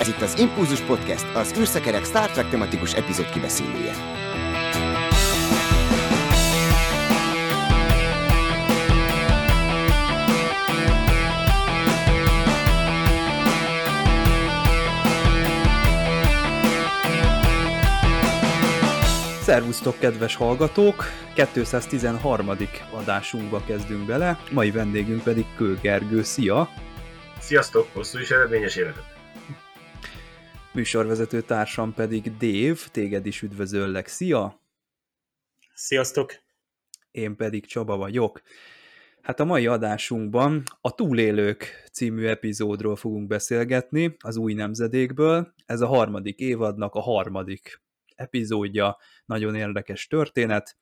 Ez itt az Impulzus Podcast, az űrszekerek Star Trek tematikus epizód kibeszélője. Szervusztok, kedves hallgatók! 213. adásunkba kezdünk bele, mai vendégünk pedig Kő Gergő. Szia! Sziasztok! Hosszú és eredményes életet! Műsorvezető társam pedig Dév, téged is üdvözöllek. Szia! Sziasztok! Én pedig Csaba vagyok. Hát a mai adásunkban a Túlélők című epizódról fogunk beszélgetni, az új nemzedékből. Ez a harmadik évadnak a harmadik epizódja, nagyon érdekes történet,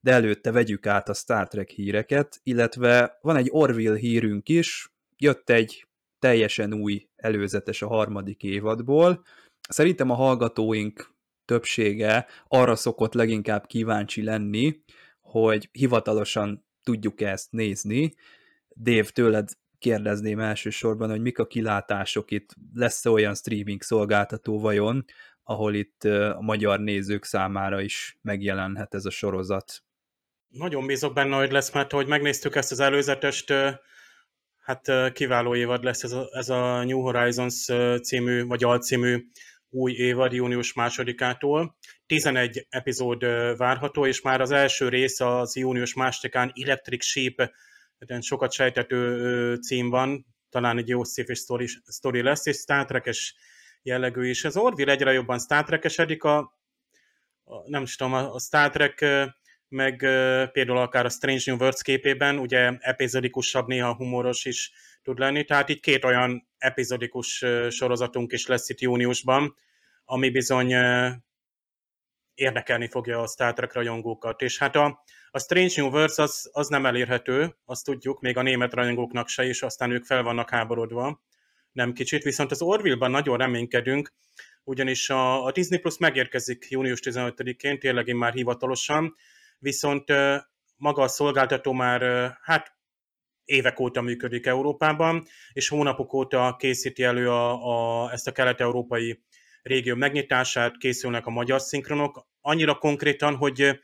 de előtte vegyük át a Star Trek híreket, illetve van egy Orville hírünk is, jött egy teljesen új előzetes a harmadik évadból. Szerintem a hallgatóink többsége arra szokott leginkább kíváncsi lenni, hogy hivatalosan tudjuk ezt nézni. Dév, tőled kérdezném elsősorban, hogy mik a kilátások itt, lesz-e olyan streaming szolgáltató vajon, ahol itt a magyar nézők számára is megjelenhet ez a sorozat. Nagyon bízok benne, hogy lesz, mert hogy megnéztük ezt az előzetest, hát kiváló évad lesz ez a, ez a New Horizons című, vagy alcímű új évad június másodikától. 11 epizód várható, és már az első rész az június másodikán Electric Sheep, sokat sejtető cím van, talán egy jó sci story, story lesz, és Star Trek-es jellegű is. Az Orville egyre jobban Star Trek-esedik, a, a, nem is tudom, a Star Trek meg például akár a Strange New Worlds képében, ugye epizodikusabb, néha humoros is tud lenni, tehát így két olyan epizodikus sorozatunk is lesz itt júniusban, ami bizony érdekelni fogja a Star Trek rajongókat. És hát a, a Strange New Worlds az, az nem elérhető, azt tudjuk, még a német rajongóknak se, és aztán ők fel vannak háborodva nem kicsit, viszont az Orville-ban nagyon reménykedünk, ugyanis a, a Disney Plus megérkezik június 15-én, tényleg már hivatalosan, viszont maga a szolgáltató már hát évek óta működik Európában, és hónapok óta készíti elő a, a, ezt a kelet-európai régió megnyitását, készülnek a magyar szinkronok, annyira konkrétan, hogy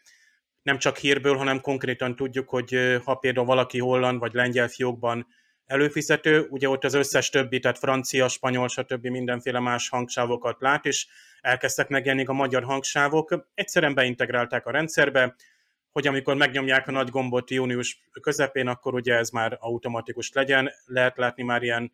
nem csak hírből, hanem konkrétan tudjuk, hogy ha például valaki holland vagy lengyel fiókban előfizető, ugye ott az összes többi, tehát francia, spanyol, stb. mindenféle más hangsávokat lát, és elkezdtek megjelenni a magyar hangsávok. Egyszerűen beintegrálták a rendszerbe, hogy amikor megnyomják a nagy gombot június közepén, akkor ugye ez már automatikus legyen. Lehet látni már ilyen,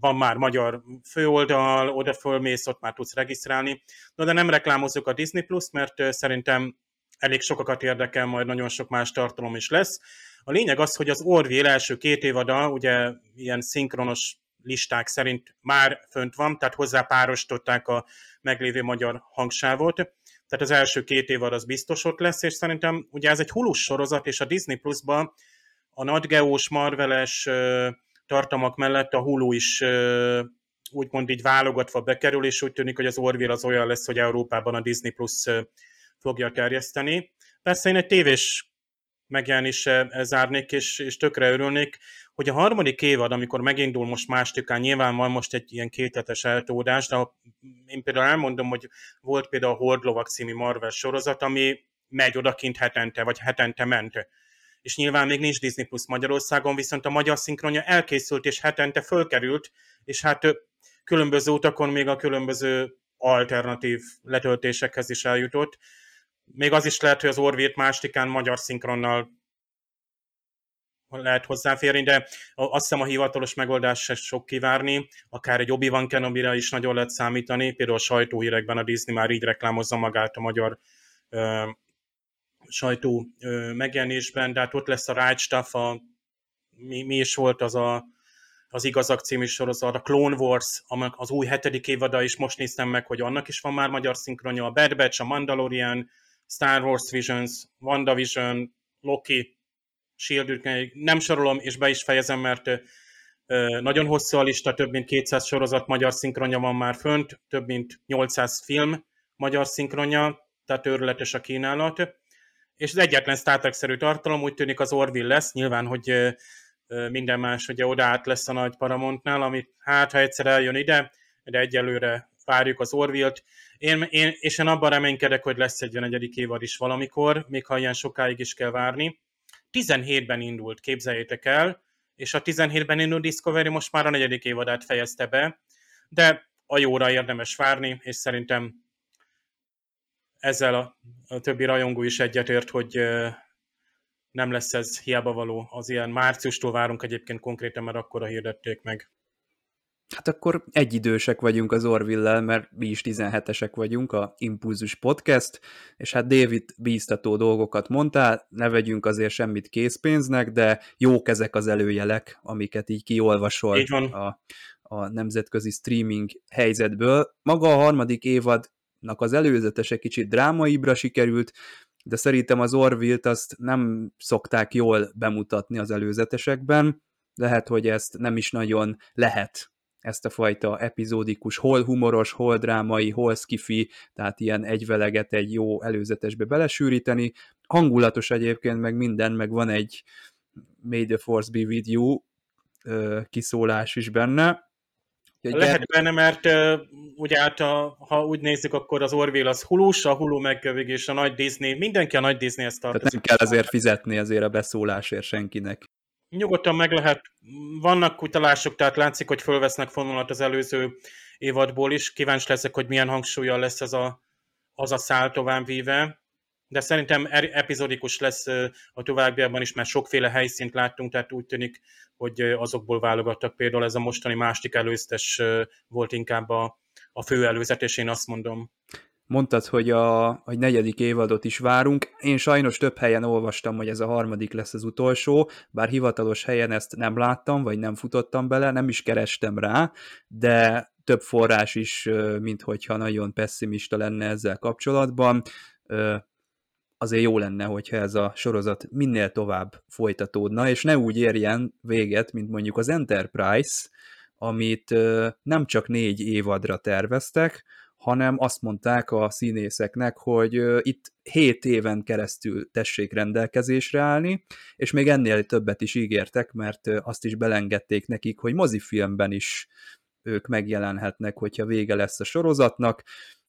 van már magyar főoldal, oda fölmész, ott már tudsz regisztrálni. No, de nem reklámozzuk a Disney Plus, mert szerintem elég sokakat érdekel, majd nagyon sok más tartalom is lesz. A lényeg az, hogy az Orville első két évada, ugye ilyen szinkronos listák szerint már fönt van, tehát hozzá párosították a meglévő magyar hangsávot, tehát az első két évad az biztos ott lesz, és szerintem ugye ez egy hulus sorozat, és a Disney Plus-ban a nagygeós, marveles tartalmak mellett a Hulu is úgymond így válogatva bekerül, és úgy tűnik, hogy az Orville az olyan lesz, hogy Európában a Disney Plus fogja terjeszteni. Persze én egy tévés megjelenése zárnék, és, és tökre örülnék, hogy a harmadik évad, amikor megindul most másodikán, nyilván van most egy ilyen kéthetes eltódás, de én például elmondom, hogy volt például a Hordlovak című Marvel sorozat, ami megy odakint hetente, vagy hetente ment. És nyilván még nincs Disney Plus Magyarországon, viszont a magyar szinkronja elkészült, és hetente fölkerült, és hát különböző utakon még a különböző alternatív letöltésekhez is eljutott. Még az is lehet, hogy az Orvét másodikán magyar szinkronnal lehet hozzáférni, de azt hiszem a hivatalos megoldás se sok kivárni, akár egy Obi-Wan kenobi is nagyon lehet számítani, például a sajtóhírekben a Disney már így reklámozza magát a magyar ö, sajtó ö, megjelenésben, de hát ott lesz a Right Stuff, a, mi, mi is volt az a az Igazak című sorozat, a Clone Wars, az új hetedik évada is most néztem meg, hogy annak is van már magyar szinkronja, a Bad Batch, a Mandalorian, Star Wars Visions, WandaVision, Loki, Shield nem sorolom, és be is fejezem, mert nagyon hosszú a lista, több mint 200 sorozat magyar szinkronja van már fönt, több mint 800 film magyar szinkronja, tehát őrületes a kínálat. És az egyetlen Star Trek-szerű tartalom úgy tűnik az Orville lesz, nyilván, hogy minden más ugye oda át lesz a nagy Paramountnál, amit hát, ha egyszer eljön ide, de egyelőre várjuk az Orville-t. Én, én, és én abban reménykedek, hogy lesz egy negyedik évad is valamikor, még ha ilyen sokáig is kell várni. 17-ben indult, képzeljétek el, és a 17-ben indult Discovery most már a negyedik évadát fejezte be, de a jóra érdemes várni, és szerintem ezzel a, a többi rajongó is egyetért, hogy nem lesz ez hiába való. Az ilyen márciustól várunk egyébként konkrétan, mert akkor hirdették meg. Hát akkor egyidősek vagyunk az orville mert mi is 17-esek vagyunk, a Impulzus Podcast, és hát David bíztató dolgokat mondtál, ne vegyünk azért semmit készpénznek, de jók ezek az előjelek, amiket így kiolvasol így van. A, a nemzetközi streaming helyzetből. Maga a harmadik évadnak az előzetese kicsit drámaibra sikerült, de szerintem az Orville-t azt nem szokták jól bemutatni az előzetesekben, lehet, hogy ezt nem is nagyon lehet ezt a fajta epizódikus, hol humoros, hol drámai, hol skifi, tehát ilyen egyveleget egy jó előzetesbe belesűríteni. Hangulatos egyébként, meg minden, meg van egy May the Force be with you kiszólás is benne. Úgyhogy Lehet benne, mert uh, ugye hát a, ha úgy nézzük, akkor az Orville az hulós, a Hulu meg és a nagy Disney, mindenki a nagy Disney ezt tartozik. Tehát nem kell azért fizetni azért a beszólásért senkinek. Nyugodtan meg lehet, vannak utalások, tehát látszik, hogy fölvesznek fonalat az előző évadból is. Kíváncsi leszek, hogy milyen hangsúlya lesz ez a, az a szál továbbvíve. De szerintem er, epizódikus lesz a továbbiakban is, mert sokféle helyszínt láttunk, tehát úgy tűnik, hogy azokból válogattak. Például ez a mostani másik előztes volt inkább a, a fő előzet, és én azt mondom. Mondtad, hogy a, a negyedik évadot is várunk. Én sajnos több helyen olvastam, hogy ez a harmadik lesz az utolsó, bár hivatalos helyen ezt nem láttam, vagy nem futottam bele, nem is kerestem rá, de több forrás is, mint hogyha nagyon pessimista lenne ezzel kapcsolatban. Azért jó lenne, hogyha ez a sorozat minél tovább folytatódna, és ne úgy érjen véget, mint mondjuk az Enterprise, amit nem csak négy évadra terveztek, hanem azt mondták a színészeknek, hogy itt 7 éven keresztül tessék rendelkezésre állni, és még ennél többet is ígértek, mert azt is belengedték nekik, hogy mozifilmben is ők megjelenhetnek, hogyha vége lesz a sorozatnak,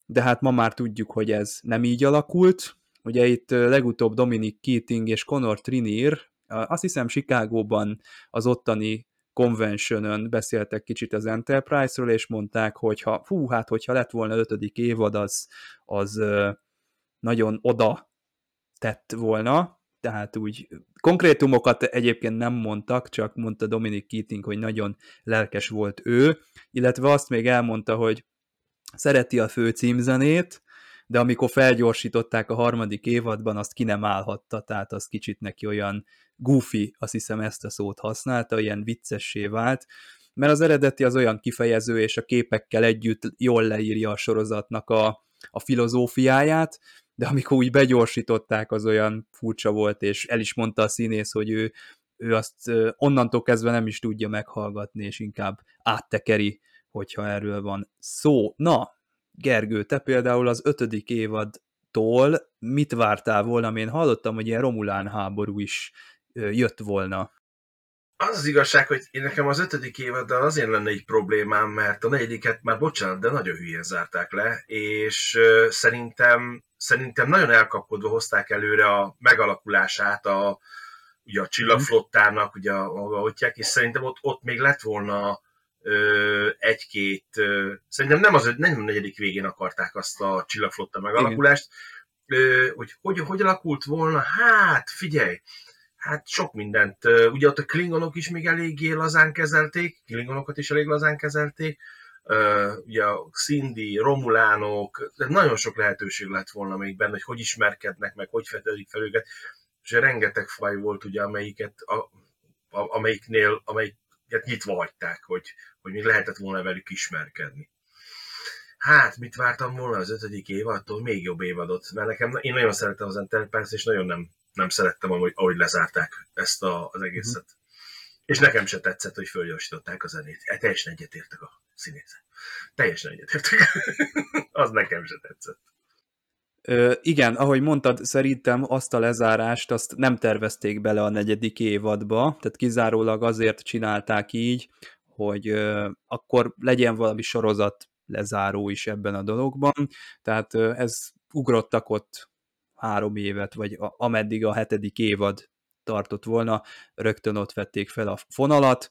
de hát ma már tudjuk, hogy ez nem így alakult. Ugye itt legutóbb Dominic Keating és Conor Trinir, azt hiszem Chicagóban az ottani conventionön beszéltek kicsit az Enterprise-ről, és mondták, hogy ha, fú, hát hogyha lett volna ötödik évad, az, az nagyon oda tett volna, tehát úgy konkrétumokat egyébként nem mondtak, csak mondta Dominic Keating, hogy nagyon lelkes volt ő, illetve azt még elmondta, hogy szereti a fő címzenét, de amikor felgyorsították a harmadik évadban, azt ki nem állhatta, tehát az kicsit neki olyan goofy, azt hiszem ezt a szót használta, ilyen viccessé vált, mert az eredeti az olyan kifejező, és a képekkel együtt jól leírja a sorozatnak a, a filozófiáját, de amikor úgy begyorsították, az olyan furcsa volt, és el is mondta a színész, hogy ő, ő azt onnantól kezdve nem is tudja meghallgatni, és inkább áttekeri, hogyha erről van szó. Na, Gergő, te például az ötödik évadtól mit vártál volna? Én hallottam, hogy ilyen Romulán háború is jött volna. Az az igazság, hogy én nekem az ötödik évaddal azért lenne egy problémám, mert a negyediket már bocsánat, de nagyon hülyén zárták le, és szerintem, szerintem nagyon elkapkodva hozták előre a megalakulását a, ugye a csillagflottának, ugye a, és szerintem ott, ott még lett volna egy-két, szerintem nem az nem a negyedik végén akarták azt a csillagflotta megalakulást, Igen. hogy, hogy hogy alakult volna, hát figyelj, hát sok mindent. Ugye ott a klingonok is még eléggé lazán kezelték, klingonokat is elég lazán kezelték, ugye a Cindy, Romulánok, nagyon sok lehetőség lett volna még benne, hogy hogy ismerkednek, meg hogy fedezik fel őket, és rengeteg faj volt ugye, amelyiket, a, a, amelyiknél, amelyik nyitva hagyták, hogy, hogy még lehetett volna velük ismerkedni. Hát, mit vártam volna az ötödik évadtól? Még jobb évadot, mert nekem, én nagyon szeretem az Enterprise, és nagyon nem, nem szerettem, ahogy, ahogy lezárták ezt a, az egészet. Mm. És nekem se tetszett, hogy fölgyorsították a zenét. E, teljesen egyetértek a színészet. Teljesen egyetértek. az nekem se tetszett. Ö, igen, ahogy mondtad, szerintem azt a lezárást azt nem tervezték bele a negyedik évadba, tehát kizárólag azért csinálták így, hogy ö, akkor legyen valami sorozat lezáró is ebben a dologban, tehát ez ugrottak ott három évet, vagy a, ameddig a hetedik évad tartott volna, rögtön ott vették fel a fonalat,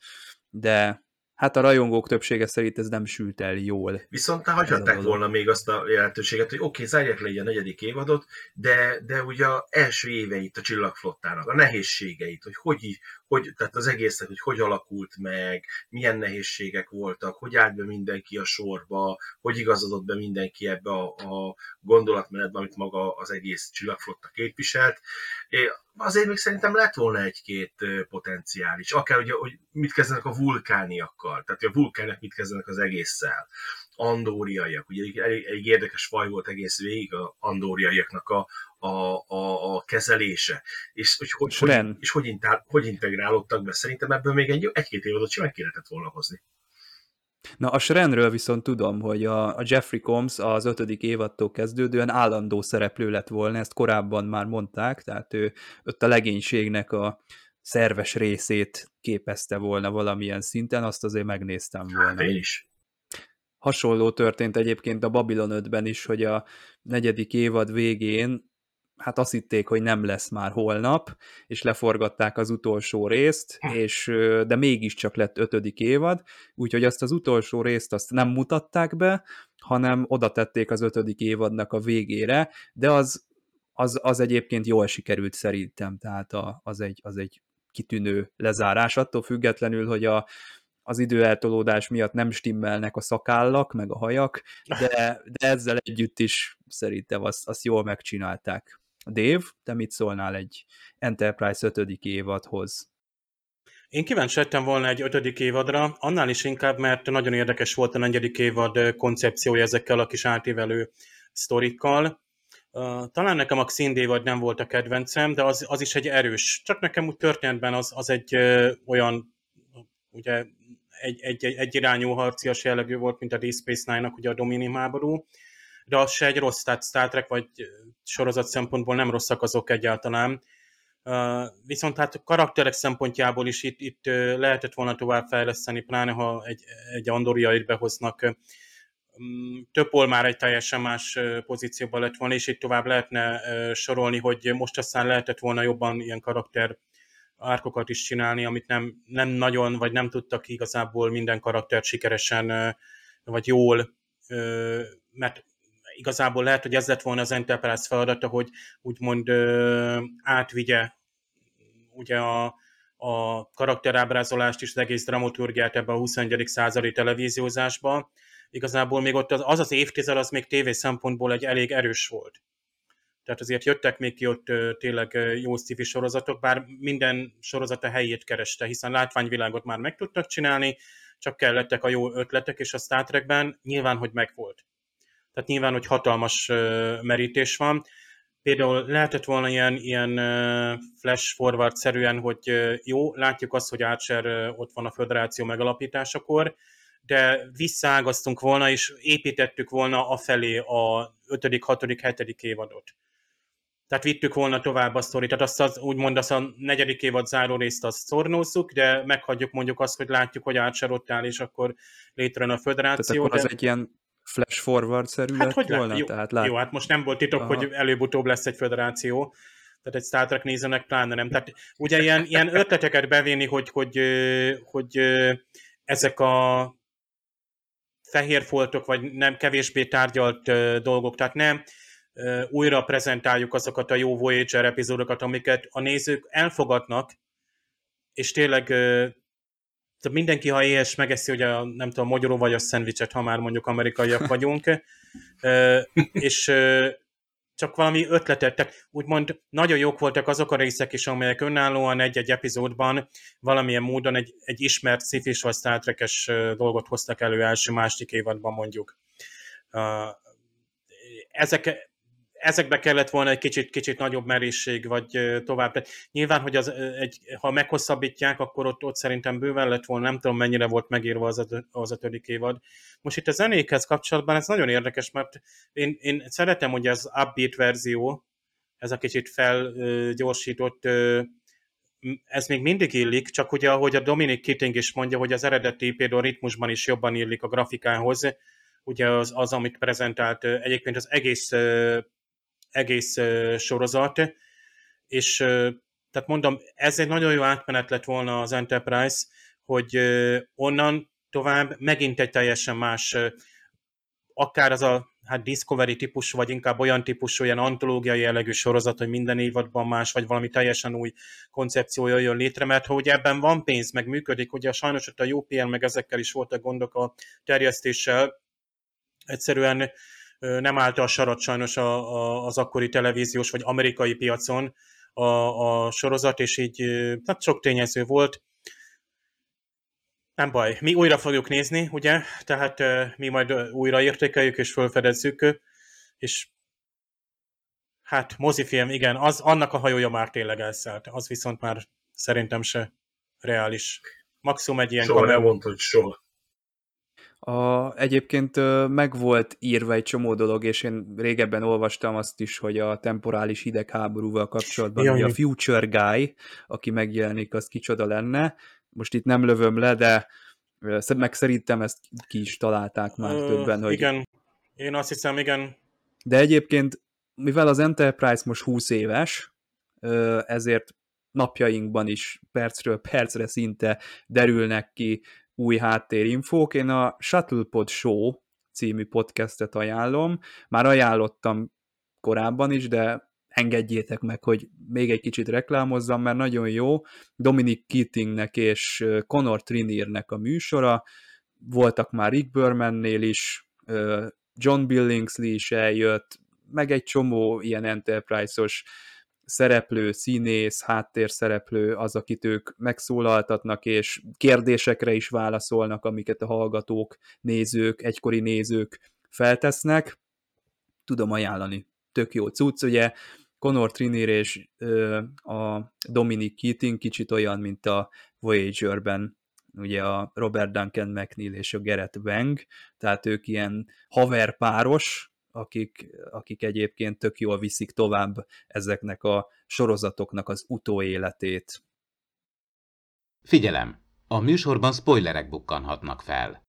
de hát a rajongók többsége szerint ez nem sült el jól. Viszont hagyhatták volna még azt a lehetőséget, hogy oké, okay, zárják le a negyedik évadot, de, de ugye a első éveit a csillagflottának, a nehézségeit, hogy hogy, hogy, tehát az egészet, hogy hogy alakult meg, milyen nehézségek voltak, hogy állt be mindenki a sorba, hogy igazodott be mindenki ebbe a, a gondolatmenetbe, amit maga az egész csillagflotta képviselt. É, azért még szerintem lett volna egy-két potenciális, akár ugye, hogy mit kezdenek a vulkániakkal, tehát a vulkánok mit kezdenek az egésszel andóriaiak. Ugye egy, elég, elég érdekes faj volt egész végig a andóriaiaknak a, a, a, a kezelése, és hogy hogy, hogy, és hogy, intál, hogy integrálódtak be. Szerintem ebből még egy, egy-két évadot simán ki lehetett volna hozni. Na a Srenről viszont tudom, hogy a, a Jeffrey Combs az ötödik évadtól kezdődően állandó szereplő lett volna, ezt korábban már mondták, tehát ő ott a legénységnek a szerves részét képezte volna valamilyen szinten, azt azért megnéztem volna. Én is. Hasonló történt egyébként a Babylon 5-ben is, hogy a negyedik évad végén hát azt hitték, hogy nem lesz már holnap, és leforgatták az utolsó részt, hm. és, de mégiscsak lett ötödik évad, úgyhogy azt az utolsó részt azt nem mutatták be, hanem oda tették az ötödik évadnak a végére, de az, az, az egyébként jól sikerült szerintem, tehát a, az, egy, az egy kitűnő lezárás, attól függetlenül, hogy a, az időeltolódás miatt nem stimmelnek a szakállak, meg a hajak, de, de ezzel együtt is szerintem azt, azt jól megcsinálták. Dave, te mit szólnál egy Enterprise 5. évadhoz? Én kíváncsi lettem volna egy ötödik évadra, annál is inkább, mert nagyon érdekes volt a negyedik évad koncepciója ezekkel a kis átívelő sztorikkal. talán nekem a Xindévad nem volt a kedvencem, de az, az is egy erős. Csak nekem úgy történetben az, az egy olyan, ugye egy, egy, egy, egy irányú harcias jellegű volt, mint a Deep Space Nine-nak, ugye a Dominium háború, de az se egy rossz, tehát Star Trek vagy sorozat szempontból nem rosszak azok egyáltalán. Viszont hát a karakterek szempontjából is itt, itt lehetett volna tovább fejleszteni, pláne ha egy, egy andoriait behoznak. Um, Többol már egy teljesen más pozícióban lett volna, és itt tovább lehetne sorolni, hogy most aztán lehetett volna jobban ilyen karakter árkokat is csinálni, amit nem, nem nagyon, vagy nem tudtak igazából minden karaktert sikeresen, vagy jól, mert igazából lehet, hogy ez lett volna az Enterprise feladata, hogy úgymond átvigye ugye a, a karakterábrázolást és az egész dramaturgiát ebbe a 21. századi televíziózásba. Igazából még ott az az, az évtized, az még tévé szempontból egy elég erős volt. Tehát azért jöttek még ki ott tényleg jó TV sorozatok, bár minden sorozat a helyét kereste, hiszen látványvilágot már meg tudtak csinálni, csak kellettek a jó ötletek, és a Star Trekben nyilván, hogy megvolt. Tehát nyilván, hogy hatalmas merítés van. Például lehetett volna ilyen, ilyen flash forward-szerűen, hogy jó, látjuk azt, hogy Archer ott van a föderáció megalapításakor, de visszaágaztunk volna, és építettük volna afelé a 5., 6., 7. évadot. Tehát vittük volna tovább a sztorit, tehát azt az, úgymond azt a negyedik évad záró részt azt szornózzuk, de meghagyjuk mondjuk azt, hogy látjuk, hogy Archer ott áll, és akkor létrejön a föderáció. Tehát akkor de... az egy ilyen flash forward-szerű hát, hogy volna? Jó, Tehát lát... jó, hát most nem volt titok, Aha. hogy előbb-utóbb lesz egy föderáció, tehát egy Star Trek nézőnek pláne nem. Tehát ugye ilyen, ilyen ötleteket bevinni, hogy, hogy, hogy, hogy ezek a fehér foltok, vagy nem kevésbé tárgyalt dolgok, tehát nem újra prezentáljuk azokat a jó Voyager epizódokat, amiket a nézők elfogadnak, és tényleg tehát mindenki, ha éhes, megeszi, hogy a, nem tudom, magyaró vagy a szendvicset, ha már mondjuk amerikaiak vagyunk, és csak valami ötletet, tehát úgymond nagyon jók voltak azok a részek is, amelyek önállóan egy-egy epizódban valamilyen módon egy, egy ismert szifis vagy Star dolgot hoztak elő első-másik évadban mondjuk. Ezek, ezekbe kellett volna egy kicsit, kicsit nagyobb merészség, vagy tovább. Nyilván, hogy az, egy, ha meghosszabbítják, akkor ott, ott szerintem bőven lett volna, nem tudom mennyire volt megírva az az ötödik évad. Most itt a zenékhez kapcsolatban ez nagyon érdekes, mert én, én szeretem, hogy az upbeat verzió, ez a kicsit felgyorsított, ez még mindig illik, csak ugye, ahogy a Dominic Kitting is mondja, hogy az eredeti például ritmusban is jobban illik a grafikához, ugye az, az amit prezentált egyébként az egész, egész sorozat, és tehát mondom, ez egy nagyon jó átmenet lett volna az Enterprise, hogy onnan tovább megint egy teljesen más, akár az a hát Discovery típusú, vagy inkább olyan típusú, ilyen antológiai jellegű sorozat, hogy minden évadban más, vagy valami teljesen új koncepciója jön létre, mert hogy ebben van pénz, meg működik, ugye sajnos ott a UPN, meg ezekkel is voltak gondok a terjesztéssel, egyszerűen nem állt a sarat sajnos a, a, az akkori televíziós vagy amerikai piacon a, a sorozat, és így hát sok tényező volt. Nem baj, mi újra fogjuk nézni, ugye? Tehát mi majd újra értékeljük és felfedezzük, és hát mozifilm, igen, az, annak a hajója már tényleg elszállt, az viszont már szerintem se reális. Maximum egy ilyen soha nem mondta, hogy soha. A, egyébként meg volt írva egy csomó dolog, és én régebben olvastam azt is, hogy a temporális hidegháborúval kapcsolatban Jaj. a Future Guy, aki megjelenik, az kicsoda lenne. Most itt nem lövöm le, de meg szerintem ezt ki is találták már uh, többen. Hogy... Igen, én azt hiszem, igen. De egyébként, mivel az Enterprise most 20 éves, ezért napjainkban is percről percre szinte derülnek ki új háttérinfók. Én a Shuttlepod Show című podcastet ajánlom. Már ajánlottam korábban is, de engedjétek meg, hogy még egy kicsit reklámozzam, mert nagyon jó. Dominic Keatingnek és Conor Triniernek a műsora. Voltak már Rick Bermannél is, John Billingsley is eljött, meg egy csomó ilyen Enterprise-os szereplő, színész, háttérszereplő az, akit ők megszólaltatnak, és kérdésekre is válaszolnak, amiket a hallgatók, nézők, egykori nézők feltesznek. Tudom ajánlani. Tök jó cucc, ugye Conor Trinier és ö, a Dominic Keating kicsit olyan, mint a Voyager-ben ugye a Robert Duncan McNeil és a Gerett Wang, tehát ők ilyen haverpáros, akik, akik egyébként tök jól viszik tovább ezeknek a sorozatoknak az utóéletét. Figyelem! A műsorban spoilerek bukkanhatnak fel.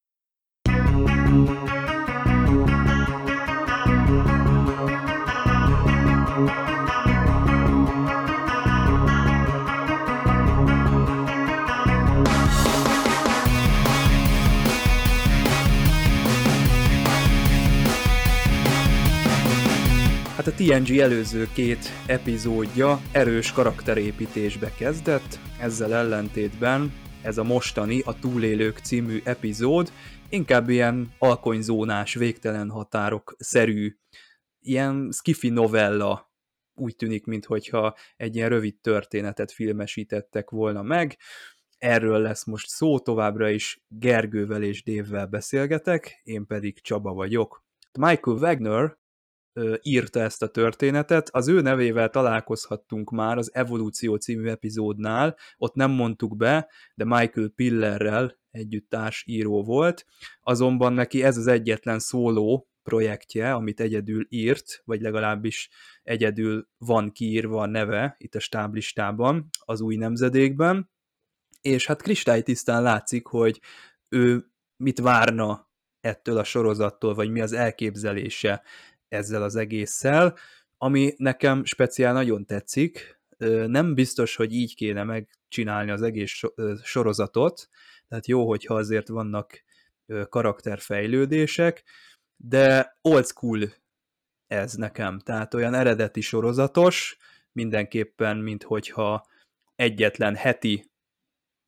Hát a TNG előző két epizódja erős karakterépítésbe kezdett, ezzel ellentétben ez a mostani, a Túlélők című epizód inkább ilyen alkonyzónás, végtelen határok szerű, ilyen skifi novella úgy tűnik, mintha egy ilyen rövid történetet filmesítettek volna meg. Erről lesz most szó, továbbra is Gergővel és Dévvel beszélgetek, én pedig Csaba vagyok. Michael Wagner írta ezt a történetet. Az ő nevével találkozhattunk már az Evolúció című epizódnál, ott nem mondtuk be, de Michael Pillerrel együtt író volt, azonban neki ez az egyetlen szóló projektje, amit egyedül írt, vagy legalábbis egyedül van kiírva a neve itt a stáblistában, az új nemzedékben, és hát kristálytisztán látszik, hogy ő mit várna ettől a sorozattól, vagy mi az elképzelése ezzel az egésszel, ami nekem speciál nagyon tetszik. Nem biztos, hogy így kéne megcsinálni az egész sorozatot, tehát jó, hogyha azért vannak karakterfejlődések, de old school ez nekem, tehát olyan eredeti sorozatos, mindenképpen, mint hogyha egyetlen heti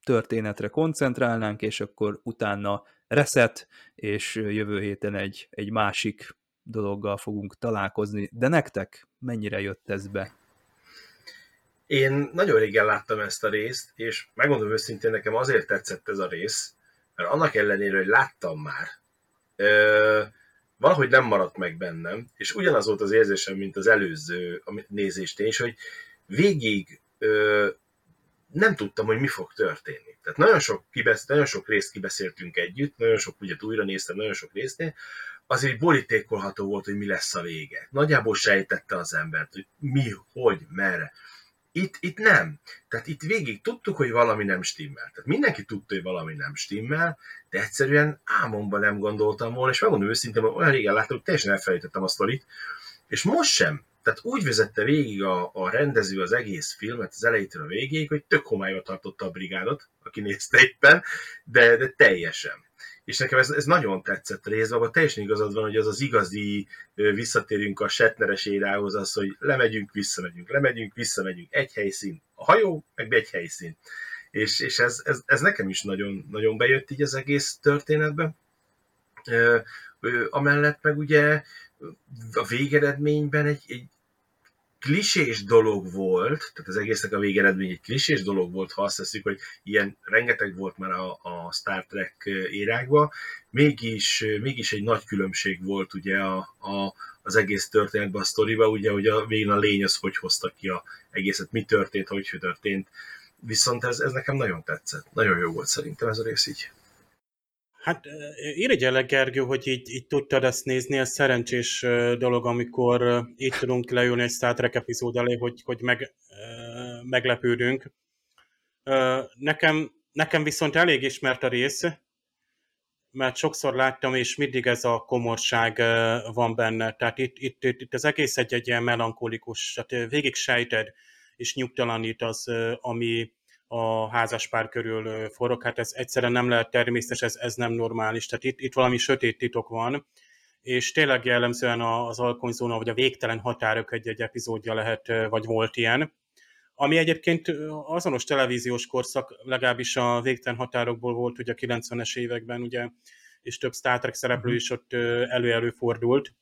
történetre koncentrálnánk, és akkor utána reset, és jövő héten egy, egy másik dologgal fogunk találkozni, de nektek mennyire jött ez be? Én nagyon régen láttam ezt a részt, és megmondom őszintén, nekem azért tetszett ez a rész, mert annak ellenére, hogy láttam már, ö, valahogy nem maradt meg bennem, és ugyanaz volt az érzésem, mint az előző nézéstén is, hogy végig ö, nem tudtam, hogy mi fog történni. Tehát nagyon sok, kibesz, nagyon sok részt kibeszéltünk együtt, nagyon sok ügyet újra néztem, nagyon sok résznél, azért borítékolható volt, hogy mi lesz a vége. Nagyjából sejtette az embert, hogy mi, hogy, merre. Itt, itt nem. Tehát itt végig tudtuk, hogy valami nem stimmel. Tehát mindenki tudta, hogy valami nem stimmel, de egyszerűen álmomban nem gondoltam volna, és megmondom őszintén, hogy olyan régen láttam, hogy teljesen elfelejtettem a sztorit, és most sem. Tehát úgy vezette végig a, a rendező az egész filmet, az elejétől a végéig, hogy tök homályba tartotta a brigádot, aki nézte éppen, de, de teljesen és nekem ez, ez nagyon tetszett részben, abban teljesen igazad van, hogy az az igazi, visszatérünk a Setneres érához, az, hogy lemegyünk, visszamegyünk, lemegyünk, visszamegyünk, egy helyszín, a hajó, meg egy helyszín. És, és ez, ez, ez, nekem is nagyon, nagyon bejött így az egész történetben. Amellett meg ugye a végeredményben egy, egy klisés dolog volt, tehát az egésznek a végeredmény egy klisés dolog volt, ha azt teszik, hogy ilyen rengeteg volt már a, a Star Trek érákban, mégis, mégis egy nagy különbség volt ugye a, a, az egész történetben, a sztoriban, ugye, hogy a végén a lény az hogy hozta ki a egészet, mi történt, hogy történt. Viszont ez, ez nekem nagyon tetszett. Nagyon jó volt szerintem ez a rész így. Hát irigyellek, Gergő, hogy így, így tudtad ezt nézni, ez szerencsés dolog, amikor így tudunk leülni egy Star Trek epizód elé, hogy, hogy meg, meglepődünk. Nekem, nekem viszont elég ismert a rész, mert sokszor láttam, és mindig ez a komorság van benne. Tehát itt, itt, itt az egész egy, egy ilyen melankolikus, tehát végig sejted, és nyugtalanít az, ami, a házaspár körül forog. Hát ez egyszerűen nem lehet természetes, ez, ez nem normális. Tehát itt, itt valami sötét titok van, és tényleg jellemzően az alkonyzóna, vagy a végtelen határok egy-egy epizódja lehet, vagy volt ilyen. Ami egyébként azonos televíziós korszak, legalábbis a végtelen határokból volt ugye a 90-es években, ugye, és több Star Trek szereplő mhm. is ott elő-elő fordult.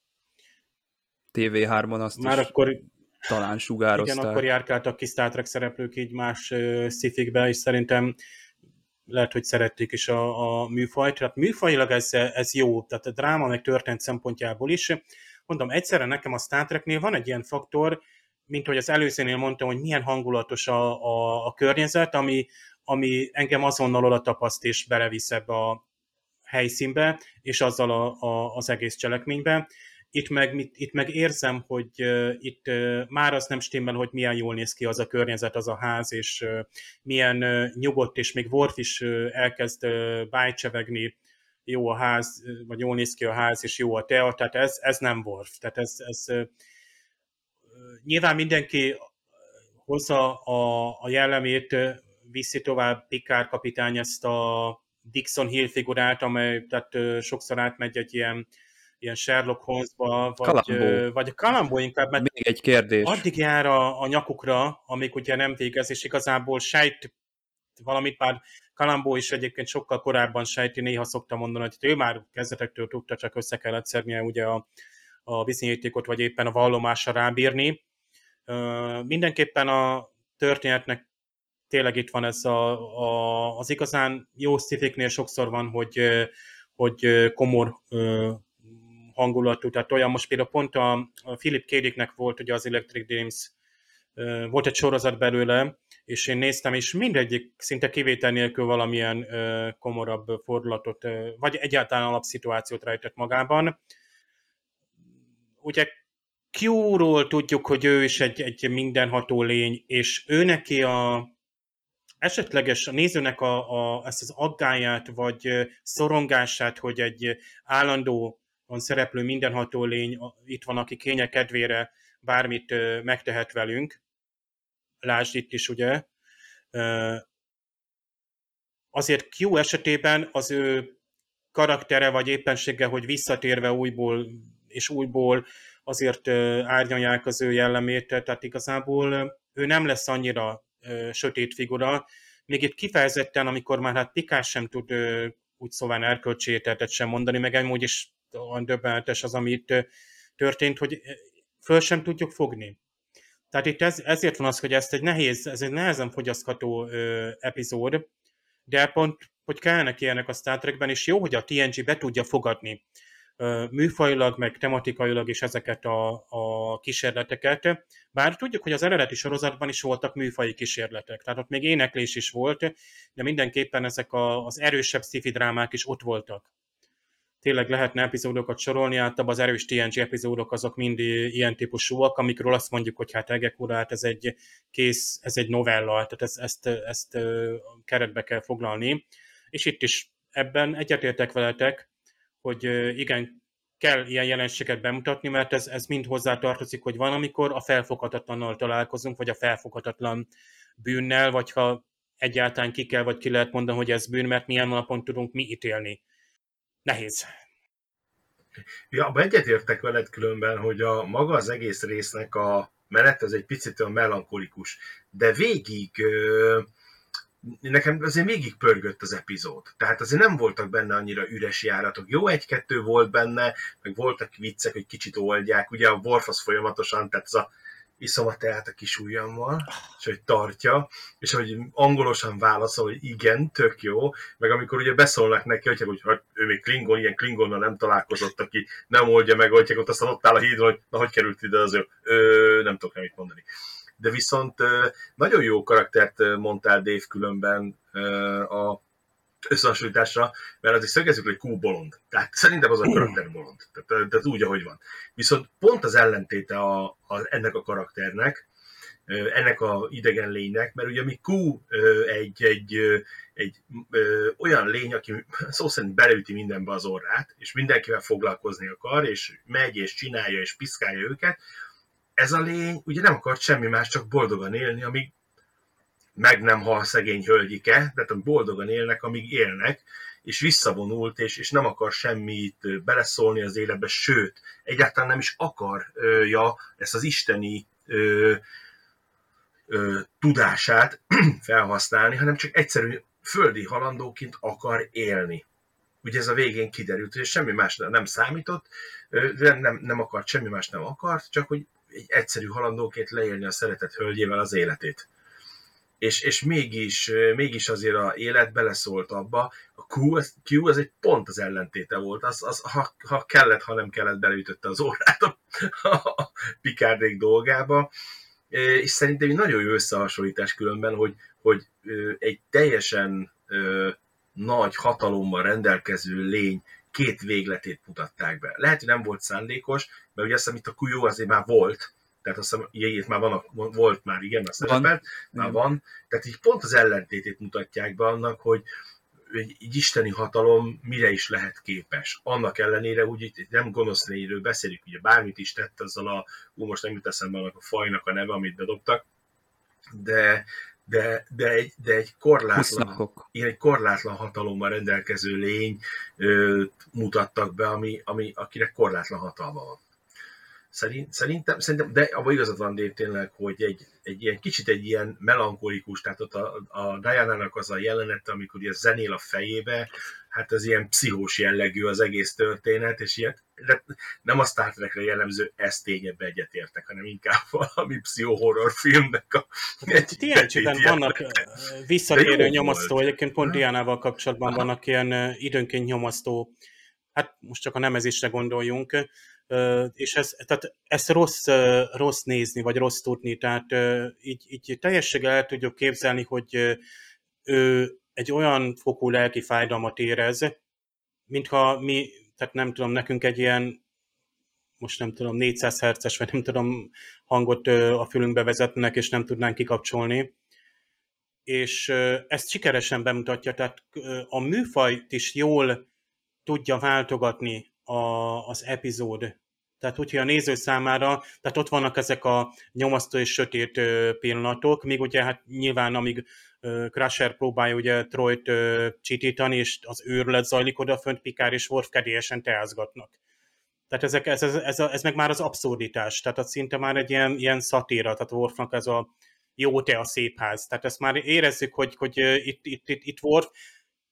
TV3-on azt Már is akkor talán sugározták. Igen, akkor járkáltak ki Star Trek szereplők így más uh, szifikbe, és szerintem lehet, hogy szerették is a, a műfajt. Tehát műfajilag ez, ez jó, tehát a dráma meg történt szempontjából is. Mondom, egyszerre nekem a Star Treknél van egy ilyen faktor, mint hogy az előzőnél mondtam, hogy milyen hangulatos a, a, a környezet, ami, ami engem azonnal oda tapaszt és belevisz ebbe a helyszínbe, és azzal a, a, az egész cselekménybe itt meg, itt meg érzem, hogy uh, itt uh, már az nem stimmel, hogy milyen jól néz ki az a környezet, az a ház, és uh, milyen uh, nyugodt, és még Worf is uh, elkezd uh, bájcsevegni, jó a ház, vagy jól néz ki a ház, és jó a tea, tehát ez, ez nem Worf. Tehát ez, ez uh, nyilván mindenki hozza a, a jellemét, viszi tovább Picard kapitány ezt a Dixon Hill figurát, amely tehát sokszor átmegy egy ilyen ilyen Sherlock Holmesba, vagy, Kalambó. vagy a Kalambó inkább, mert Még egy kérdés. addig jár a, a nyakukra, amíg ugye nem végez, és igazából sejt valamit, már Kalambó is egyébként sokkal korábban sejti, néha szokta mondani, hogy ő már kezdetektől tudta, csak össze kellett szednie ugye a, a bizonyítékot, vagy éppen a vallomásra rábírni. Uh, mindenképpen a történetnek tényleg itt van ez a, a, az igazán jó szifiknél sokszor van, hogy, hogy komor hangulatú, tehát olyan most például pont a, a Philip Kédiknek volt ugye az Electric Dreams, volt egy sorozat belőle, és én néztem, és mindegyik szinte kivétel nélkül valamilyen komorabb fordulatot, vagy egyáltalán alapszituációt rejtett magában. Ugye Q-ról tudjuk, hogy ő is egy, egy mindenható lény, és ő neki a esetleges a nézőnek a, a, ezt az aggáját, vagy szorongását, hogy egy állandó szereplő mindenható lény, itt van, aki kénye kedvére bármit megtehet velünk. Lásd itt is, ugye. Azért Q esetében az ő karaktere, vagy éppensége, hogy visszatérve újból és újból azért árnyalják az ő jellemét, tehát igazából ő nem lesz annyira sötét figura, még itt kifejezetten, amikor már hát Pikás sem tud úgy szóval erkölcsi sem mondani, meg amúgy is olyan döbbenetes az, amit történt, hogy föl sem tudjuk fogni. Tehát itt ez, ezért van az, hogy ezt egy nehéz, ez egy nehezen fogyasztható ö, epizód, de pont, hogy kellene ilyenek a Star Trekben, és jó, hogy a TNG be tudja fogadni műfajilag, meg tematikailag is ezeket a, a kísérleteket. Bár tudjuk, hogy az eredeti sorozatban is voltak műfaji kísérletek, tehát ott még éneklés is volt, de mindenképpen ezek a, az erősebb sci drámák is ott voltak. Tényleg lehetne epizódokat sorolni, általában az erős TNG epizódok azok mind ilyen típusúak, amikről azt mondjuk, hogy hát Egek úr, hát ez egy kész, ez egy novella, tehát ezt, ezt, ezt keretbe kell foglalni. És itt is ebben egyetértek veletek, hogy igen, kell ilyen jelenséget bemutatni, mert ez, ez mind hozzá tartozik, hogy van, amikor a felfogatatlannal találkozunk, vagy a felfoghatatlan bűnnel, vagy ha egyáltalán ki kell, vagy ki lehet mondani, hogy ez bűn, mert milyen alapon tudunk mi ítélni. Nehéz. Ja, abban egyetértek veled különben, hogy a maga az egész résznek a menet az egy picit olyan melankolikus, de végig nekem azért végig pörgött az epizód. Tehát azért nem voltak benne annyira üres járatok. Jó, egy-kettő volt benne, meg voltak viccek, hogy kicsit oldják. Ugye a Worf az folyamatosan, tehát ez a iszom a teát a kis ujjammal, és hogy tartja, és hogy angolosan válaszol, hogy igen, tök jó, meg amikor ugye beszólnak neki, hogy, hogy, hogy ő még Klingon, ilyen Klingonnal nem találkozott, aki nem oldja meg, hogy ott aztán ott áll a hídon, hogy na, hogy került ide az ő, nem tudok nem mondani. De viszont nagyon jó karaktert mondtál Dave különben a összehasonlításra, mert azért szögezzük, hogy Q bolond. Tehát szerintem az a karakter bolond. Tehát, tehát úgy, ahogy van. Viszont pont az ellentéte a, a, ennek a karakternek, ennek a idegen lénynek, mert ugye mi Q egy, egy, egy ö, olyan lény, aki szó szerint beleüti mindenbe az orrát, és mindenkivel foglalkozni akar, és megy, és csinálja, és piszkálja őket. Ez a lény ugye nem akart semmi más, csak boldogan élni, amíg meg nem hal szegény hölgyike, tehát boldogan élnek, amíg élnek, és visszavonult, és, és nem akar semmit beleszólni az életbe, sőt, egyáltalán nem is akarja ezt az isteni ö, ö, tudását felhasználni, hanem csak egyszerű földi halandóként akar élni. Ugye ez a végén kiderült, hogy semmi más nem számított, nem, nem, nem akart, semmi más nem akart, csak hogy egy egyszerű halandóként leélni a szeretett hölgyével az életét és, és mégis, mégis azért a élet beleszólt abba. A Q, az, Q az egy pont az ellentéte volt. Az, az, ha, ha kellett, ha nem kellett, beleütötte az órát a, a Picardék dolgába. És szerintem egy nagyon jó összehasonlítás különben, hogy, hogy egy teljesen nagy hatalommal rendelkező lény két végletét mutatták be. Lehet, hogy nem volt szándékos, mert ugye azt itt a Kujó azért már volt, tehát azt hiszem, jegyét már van, volt már, igen, már szerepelt, van. már van, tehát így pont az ellentétét mutatják be annak, hogy egy, egy isteni hatalom mire is lehet képes. Annak ellenére, úgy itt nem gonosz lényről beszélünk, ugye bármit is tett azzal a, ú, most nem jut eszembe annak a fajnak a neve, amit bedobtak, de, de, de, egy, de egy korlátlan, ilyen egy korlátlan hatalommal rendelkező lény ö, mutattak be, ami, ami, akinek korlátlan hatalma van. Szerint, szerintem, szerintem, de abban igazad van Dave tényleg, hogy egy, egy ilyen kicsit egy ilyen melankolikus, tehát ott a, a Diana-nak az a jelenet, amikor ilyen zenél a fejébe, hát az ilyen pszichós jellegű az egész történet, és ilyen, de nem a Star Trekre jellemző ezt tényebben egyetértek, hanem inkább valami pszichohorror filmnek a egy tnc vannak visszatérő nyomasztó, egyébként pont Diánával kapcsolatban Aha. vannak ilyen időnként nyomasztó, hát most csak a nemezésre gondoljunk, és ez, tehát ezt rossz, rossz nézni, vagy rossz tudni, tehát így, így teljességgel el tudjuk képzelni, hogy ő egy olyan fokú lelki fájdalmat érez, mintha mi, tehát nem tudom, nekünk egy ilyen most nem tudom, 400 herces, vagy nem tudom, hangot a fülünkbe vezetnek, és nem tudnánk kikapcsolni. És ezt sikeresen bemutatja, tehát a műfajt is jól tudja váltogatni a, az epizód. Tehát úgyhogy a néző számára, tehát ott vannak ezek a nyomasztó és sötét pillanatok, míg ugye hát nyilván amíg Crusher próbálja ugye Troyt csitítani, és az őrület zajlik odafönt, Pikár és Worf kedélyesen teázgatnak. Tehát ezek, ez, ez, ez, ez, meg már az abszurditás, tehát az szinte már egy ilyen, ilyen szatíra, tehát Worfnak ez a jó te a szép ház. Tehát ezt már érezzük, hogy, hogy itt, itt, itt, itt Worf,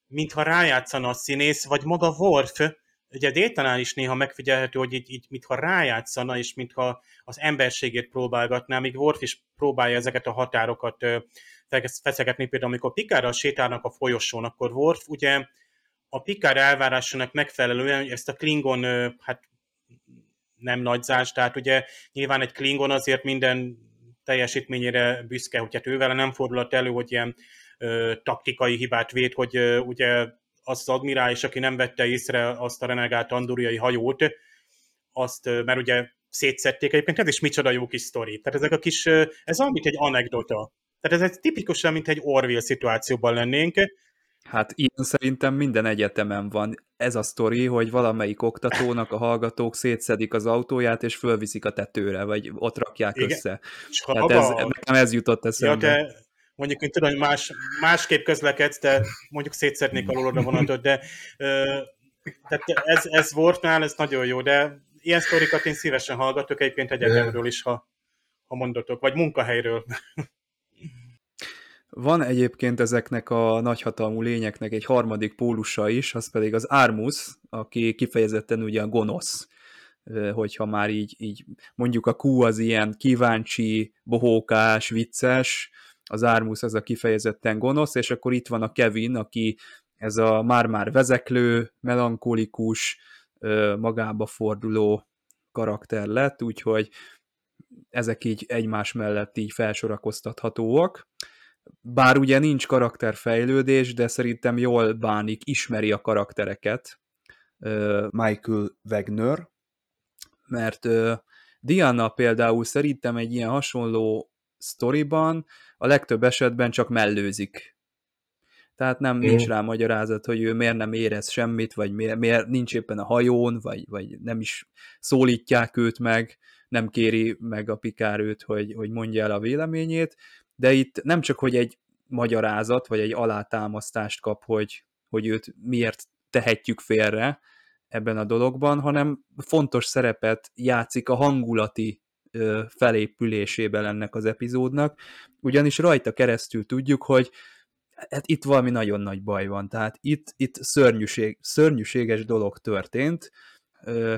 mintha rájátszana a színész, vagy maga Worf, ugye Détanál is néha megfigyelhető, hogy így, így mintha rájátszana, és mintha az emberségét próbálgatná, míg Worf is próbálja ezeket a határokat feszegetni, például amikor Pikárral sétálnak a folyosón, akkor Worf ugye a Pikár elvárásának megfelelően ezt a Klingon hát nem nagyzás, tehát ugye nyilván egy Klingon azért minden teljesítményére büszke, hogy hát ővel nem fordulhat elő, hogy ilyen ö, taktikai hibát véd, hogy ö, ugye az az admirális, aki nem vette észre azt a renegált andoriai hajót, azt, mert ugye szétszették egyébként, ez is micsoda jó kis sztori. Tehát ezek a kis, ez olyan, mint egy anekdota. Tehát ez egy tipikusan, mint egy Orville szituációban lennénk. Hát ilyen szerintem minden egyetemen van. Ez a sztori, hogy valamelyik oktatónak a hallgatók szétszedik az autóját, és fölviszik a tetőre, vagy ott rakják Igen. össze. Hát ez, nekem ez jutott eszembe. Ja, de mondjuk én tudom, hogy más, másképp közlekedsz, de mondjuk szétszednék alul a vonatot, de tehát ez, ez Wortnál, ez nagyon jó, de ilyen sztorikat én szívesen hallgatok egyébként egyetemről is, ha, ha mondatok, vagy munkahelyről. Van egyébként ezeknek a nagyhatalmú lényeknek egy harmadik pólusa is, az pedig az Ármus, aki kifejezetten ugye a gonosz, hogyha már így, így mondjuk a Q az ilyen kíváncsi, bohókás, vicces, az Ármus az a kifejezetten gonosz, és akkor itt van a Kevin, aki ez a már-már vezeklő, melankolikus, magába forduló karakter lett, úgyhogy ezek így egymás mellett így felsorakoztathatóak. Bár ugye nincs karakterfejlődés, de szerintem jól bánik, ismeri a karaktereket Michael Wagner, mert Diana például szerintem egy ilyen hasonló sztoriban a legtöbb esetben csak mellőzik. Tehát nem nincs rá magyarázat, hogy ő miért nem érez semmit, vagy miért, miért nincs éppen a hajón, vagy, vagy nem is szólítják őt meg, nem kéri meg a pikár őt, hogy, hogy mondja el a véleményét, de itt nem csak, hogy egy magyarázat, vagy egy alátámasztást kap, hogy, hogy őt miért tehetjük félre ebben a dologban, hanem fontos szerepet játszik a hangulati felépülésében ennek az epizódnak, ugyanis rajta keresztül tudjuk, hogy hát itt valami nagyon nagy baj van, tehát itt, itt szörnyűség, szörnyűséges dolog történt,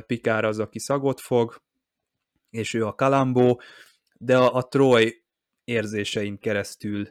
Pikár az, aki szagot fog, és ő a Kalambó, de a, a Troy érzésein keresztül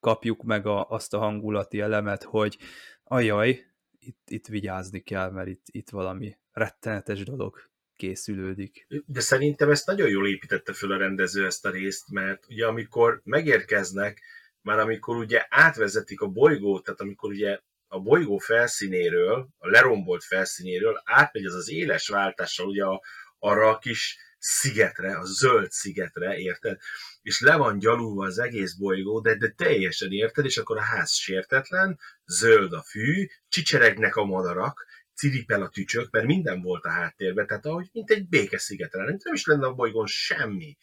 kapjuk meg a, azt a hangulati elemet, hogy ajaj, itt, itt vigyázni kell, mert itt, itt valami rettenetes dolog készülődik. De szerintem ezt nagyon jól építette föl a rendező ezt a részt, mert ugye amikor megérkeznek, már amikor ugye átvezetik a bolygót, tehát amikor ugye a bolygó felszínéről, a lerombolt felszínéről átmegy az az éles váltással ugye a, arra a kis szigetre, a zöld szigetre, érted? És le van gyalulva az egész bolygó, de, de teljesen érted, és akkor a ház sértetlen, zöld a fű, csicseregnek a madarak, ciripel a tücsök, mert minden volt a háttérben, tehát ahogy mint egy békeszigetre, nem is lenne a bolygón semmi.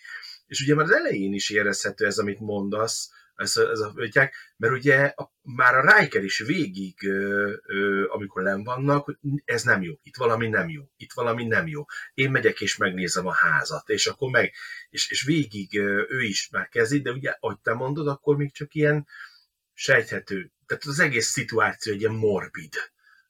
És ugye már az elején is érezhető ez, amit mondasz, ez ez a ötyák, mert ugye a, már a Riker is végig, ö, ö, amikor nem vannak, hogy ez nem jó, itt valami nem jó, itt valami nem jó. Én megyek és megnézem a házat, és akkor meg, és, és végig ö, ő is már kezdi, de ugye, ahogy te mondod, akkor még csak ilyen sejthető. Tehát az egész szituáció egy ilyen morbid.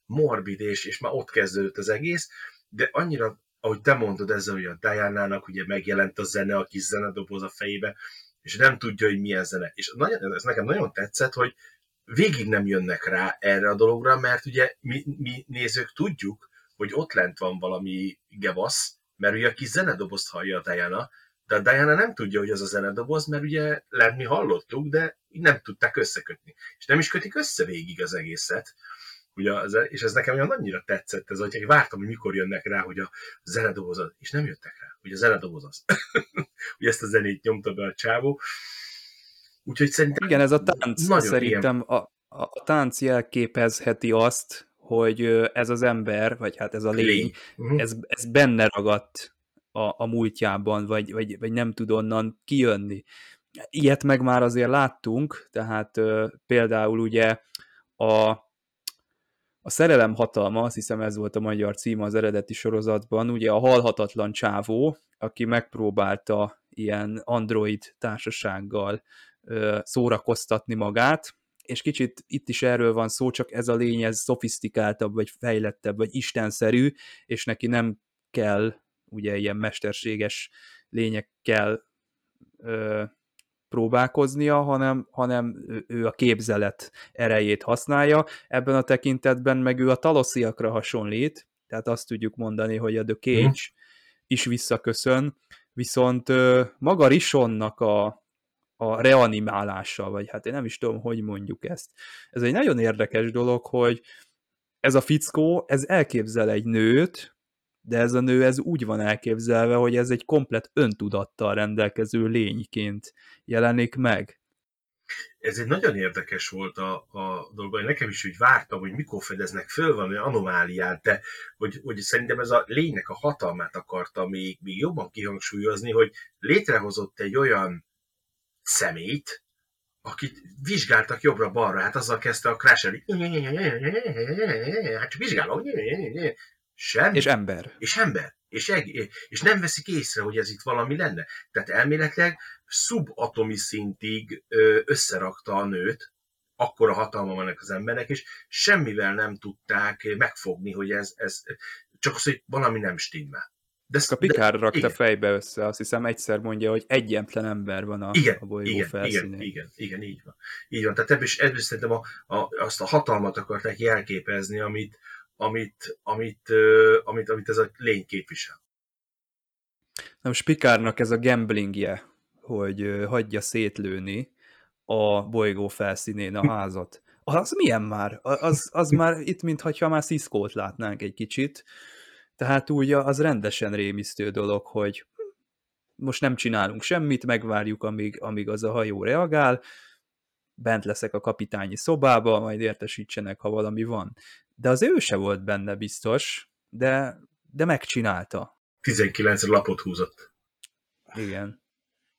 Morbid, és, és már ott kezdődött az egész, de annyira ahogy te mondod ezzel, hogy a Diana-nak ugye megjelent a zene, a kis zenedoboz a fejébe, és nem tudja, hogy milyen zene. És nagyon, ez nekem nagyon tetszett, hogy végig nem jönnek rá erre a dologra, mert ugye mi, mi nézők tudjuk, hogy ott lent van valami gevasz, mert ugye a kis zenedobozt hallja a Diana, de a Diana nem tudja, hogy az a zenedoboz, mert ugye lent mi hallottuk, de nem tudták összekötni. És nem is kötik össze végig az egészet. Ugye, és ez nekem olyan annyira tetszett, ez, hogy vártam, hogy mikor jönnek rá, hogy a zenedoboz az, és nem jöttek rá, hogy a zenedoboz az. hogy ezt a zenét nyomta be a csávó. Úgyhogy szerintem... Igen, ez a tánc szerintem a, a, a tánc jelképezheti azt, hogy ez az ember, vagy hát ez a lény, lény. Uh-huh. ez, ez benne ragadt a, a múltjában, vagy, vagy, vagy nem tud onnan kijönni. Ilyet meg már azért láttunk, tehát ö, például ugye a a Szerelem hatalma, azt hiszem ez volt a magyar címe az eredeti sorozatban, ugye a halhatatlan csávó, aki megpróbálta ilyen android társasággal ö, szórakoztatni magát, és kicsit itt is erről van szó, csak ez a lény, ez szofisztikáltabb, vagy fejlettebb, vagy istenszerű, és neki nem kell ugye ilyen mesterséges lényekkel ö, próbálkoznia, hanem, hanem ő a képzelet erejét használja. Ebben a tekintetben meg ő a talosziakra hasonlít, tehát azt tudjuk mondani, hogy a The Cage mm. is visszaköszön, viszont maga Rishonnak a, a reanimálása, vagy hát én nem is tudom, hogy mondjuk ezt. Ez egy nagyon érdekes dolog, hogy ez a fickó, ez elképzel egy nőt, de ez a nő ez úgy van elképzelve, hogy ez egy komplet öntudattal rendelkező lényként jelenik meg. Ez egy nagyon érdekes volt a, a dolog, nekem is úgy vártam, hogy mikor fedeznek föl valami anomáliát, de hogy, hogy szerintem ez a lénynek a hatalmát akarta még, még jobban kihangsúlyozni, hogy létrehozott egy olyan szemét, akit vizsgáltak jobbra-balra, hát azzal kezdte a Crasher, hát csak vizsgálom, sem. És ember. És ember. És, eg- és nem veszik észre, hogy ez itt valami lenne. Tehát elméletileg szubatomi szintig összerakta a nőt, akkora hatalma van az embernek, és semmivel nem tudták megfogni, hogy ez, ez csak az, hogy valami nem stimmel. De, a Pikár de, rakta igen. fejbe össze, azt hiszem egyszer mondja, hogy egyetlen ember van a, igen, a bolygó igen, felszínén. Igen, igen, igen, így van. Így van. Tehát ebből is, ebből szerintem a, a, azt a hatalmat akarták jelképezni, amit, amit, amit, amit, amit ez a lény képvisel. Na most Pikárnak ez a gamblingje, hogy hagyja szétlőni a bolygó felszínén a házat. Az milyen már? Az, az már itt, mintha már Sziszkót látnánk egy kicsit. Tehát úgy az rendesen rémisztő dolog, hogy most nem csinálunk semmit, megvárjuk, amíg, amíg az a hajó reagál, bent leszek a kapitányi szobába, majd értesítsenek, ha valami van de az ő se volt benne biztos, de, de megcsinálta. 19 lapot húzott. Igen.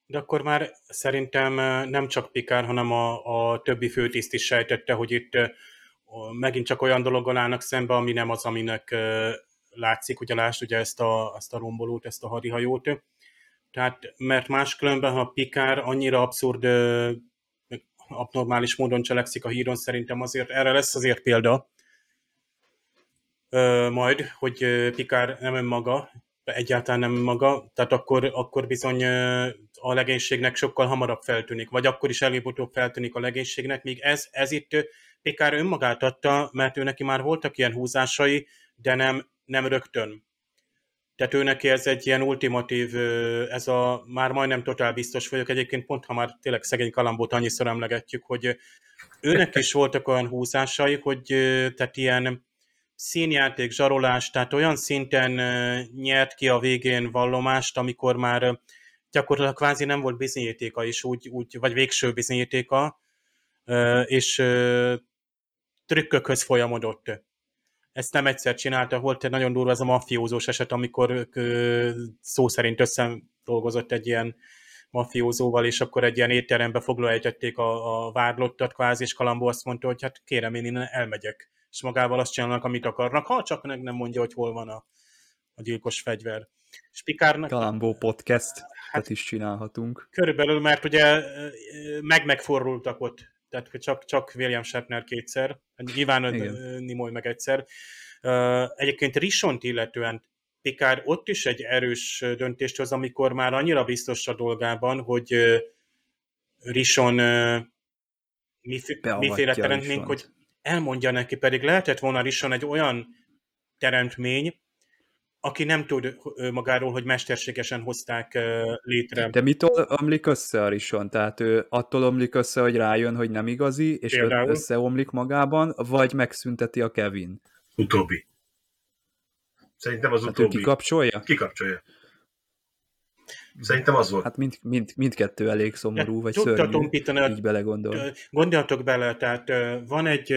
De akkor már szerintem nem csak Pikár, hanem a, a többi főtiszt is sejtette, hogy itt megint csak olyan dologgal állnak szembe, ami nem az, aminek látszik, ugye lásd ugye ezt a, ezt a rombolót, ezt a hadihajót. Tehát, mert máskülönben, ha Pikár annyira abszurd, abnormális módon cselekszik a híron, szerintem azért erre lesz azért példa, majd, hogy Pikár nem önmaga, egyáltalán nem maga, tehát akkor, akkor bizony a legénységnek sokkal hamarabb feltűnik, vagy akkor is előbb-utóbb feltűnik a legénységnek, míg ez, ez itt Pikár önmagát adta, mert ő neki már voltak ilyen húzásai, de nem, nem rögtön. Tehát ő neki ez egy ilyen ultimatív, ez a már majdnem totál biztos vagyok, egyébként pont ha már tényleg szegény kalambót annyiszor emlegetjük, hogy őnek is voltak olyan húzásai, hogy tehát ilyen színjáték, zsarolás, tehát olyan szinten nyert ki a végén vallomást, amikor már gyakorlatilag kvázi nem volt bizonyítéka is, úgy, úgy, vagy végső bizonyítéka, és trükkökhöz folyamodott. Ezt nem egyszer csinálta, volt egy nagyon durva ez a mafiózós eset, amikor szó szerint összedolgozott egy ilyen mafiózóval, és akkor egy ilyen étterembe foglalejtették a, a vádlottat kvázi, és Kalambó azt mondta, hogy hát kérem, én innen elmegyek és magával azt csinálnak, amit akarnak, ha csak meg nem mondja, hogy hol van a, a gyilkos fegyver. És Pikárnak... Kalambó podcast hát, is csinálhatunk. Körülbelül, mert ugye meg megfordultak ott, tehát csak, csak William Shatner kétszer, nyilván. Nimoy meg egyszer. Egyébként Rishont illetően Pikár ott is egy erős döntést hoz, amikor már annyira biztos a dolgában, hogy Rishon miféle teremtmény, hogy elmondja neki, pedig lehetett volna Rison egy olyan teremtmény, aki nem tud magáról, hogy mesterségesen hozták létre. De mitől omlik össze a Rison? Tehát ő attól omlik össze, hogy rájön, hogy nem igazi, és Például? összeomlik magában, vagy megszünteti a Kevin? Utóbbi. Szerintem az utóbbi. Hát ő kikapcsolja? Kikapcsolja. Szerintem az volt. Hát mind, mind, mindkettő elég szomorú, ja, vagy szörnyű, tompítani, így belegondol. Gondoljatok bele, tehát van egy,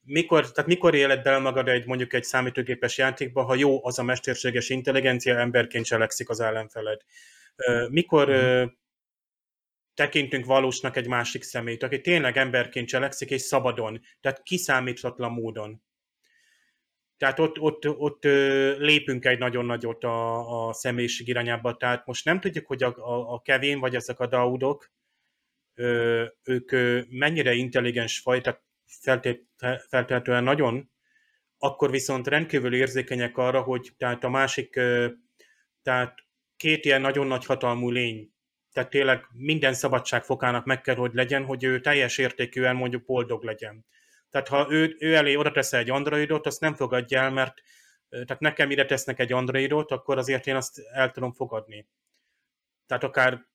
mikor, tehát mikor éled bele magad egy mondjuk egy számítógépes játékba, ha jó az a mesterséges intelligencia, emberként cselekszik az ellenfeled. Mikor mm. tekintünk valósnak egy másik szemét, aki tényleg emberként cselekszik, és szabadon, tehát kiszámíthatatlan módon. Tehát ott, ott, ott lépünk egy nagyon nagyot a, a személyiség irányába. Tehát most nem tudjuk, hogy a, a, a Kevin vagy ezek a Daudok, ők mennyire intelligens fajta, feltétlenül nagyon, akkor viszont rendkívül érzékenyek arra, hogy tehát a másik, tehát két ilyen nagyon nagy hatalmú lény, tehát tényleg minden szabadság fokának meg kell, hogy legyen, hogy ő teljes értékűen mondjuk boldog legyen. Tehát ha ő, ő elé oda tesz egy androidot, azt nem fogadja el, mert tehát nekem ide tesznek egy androidot, akkor azért én azt el tudom fogadni. Tehát akár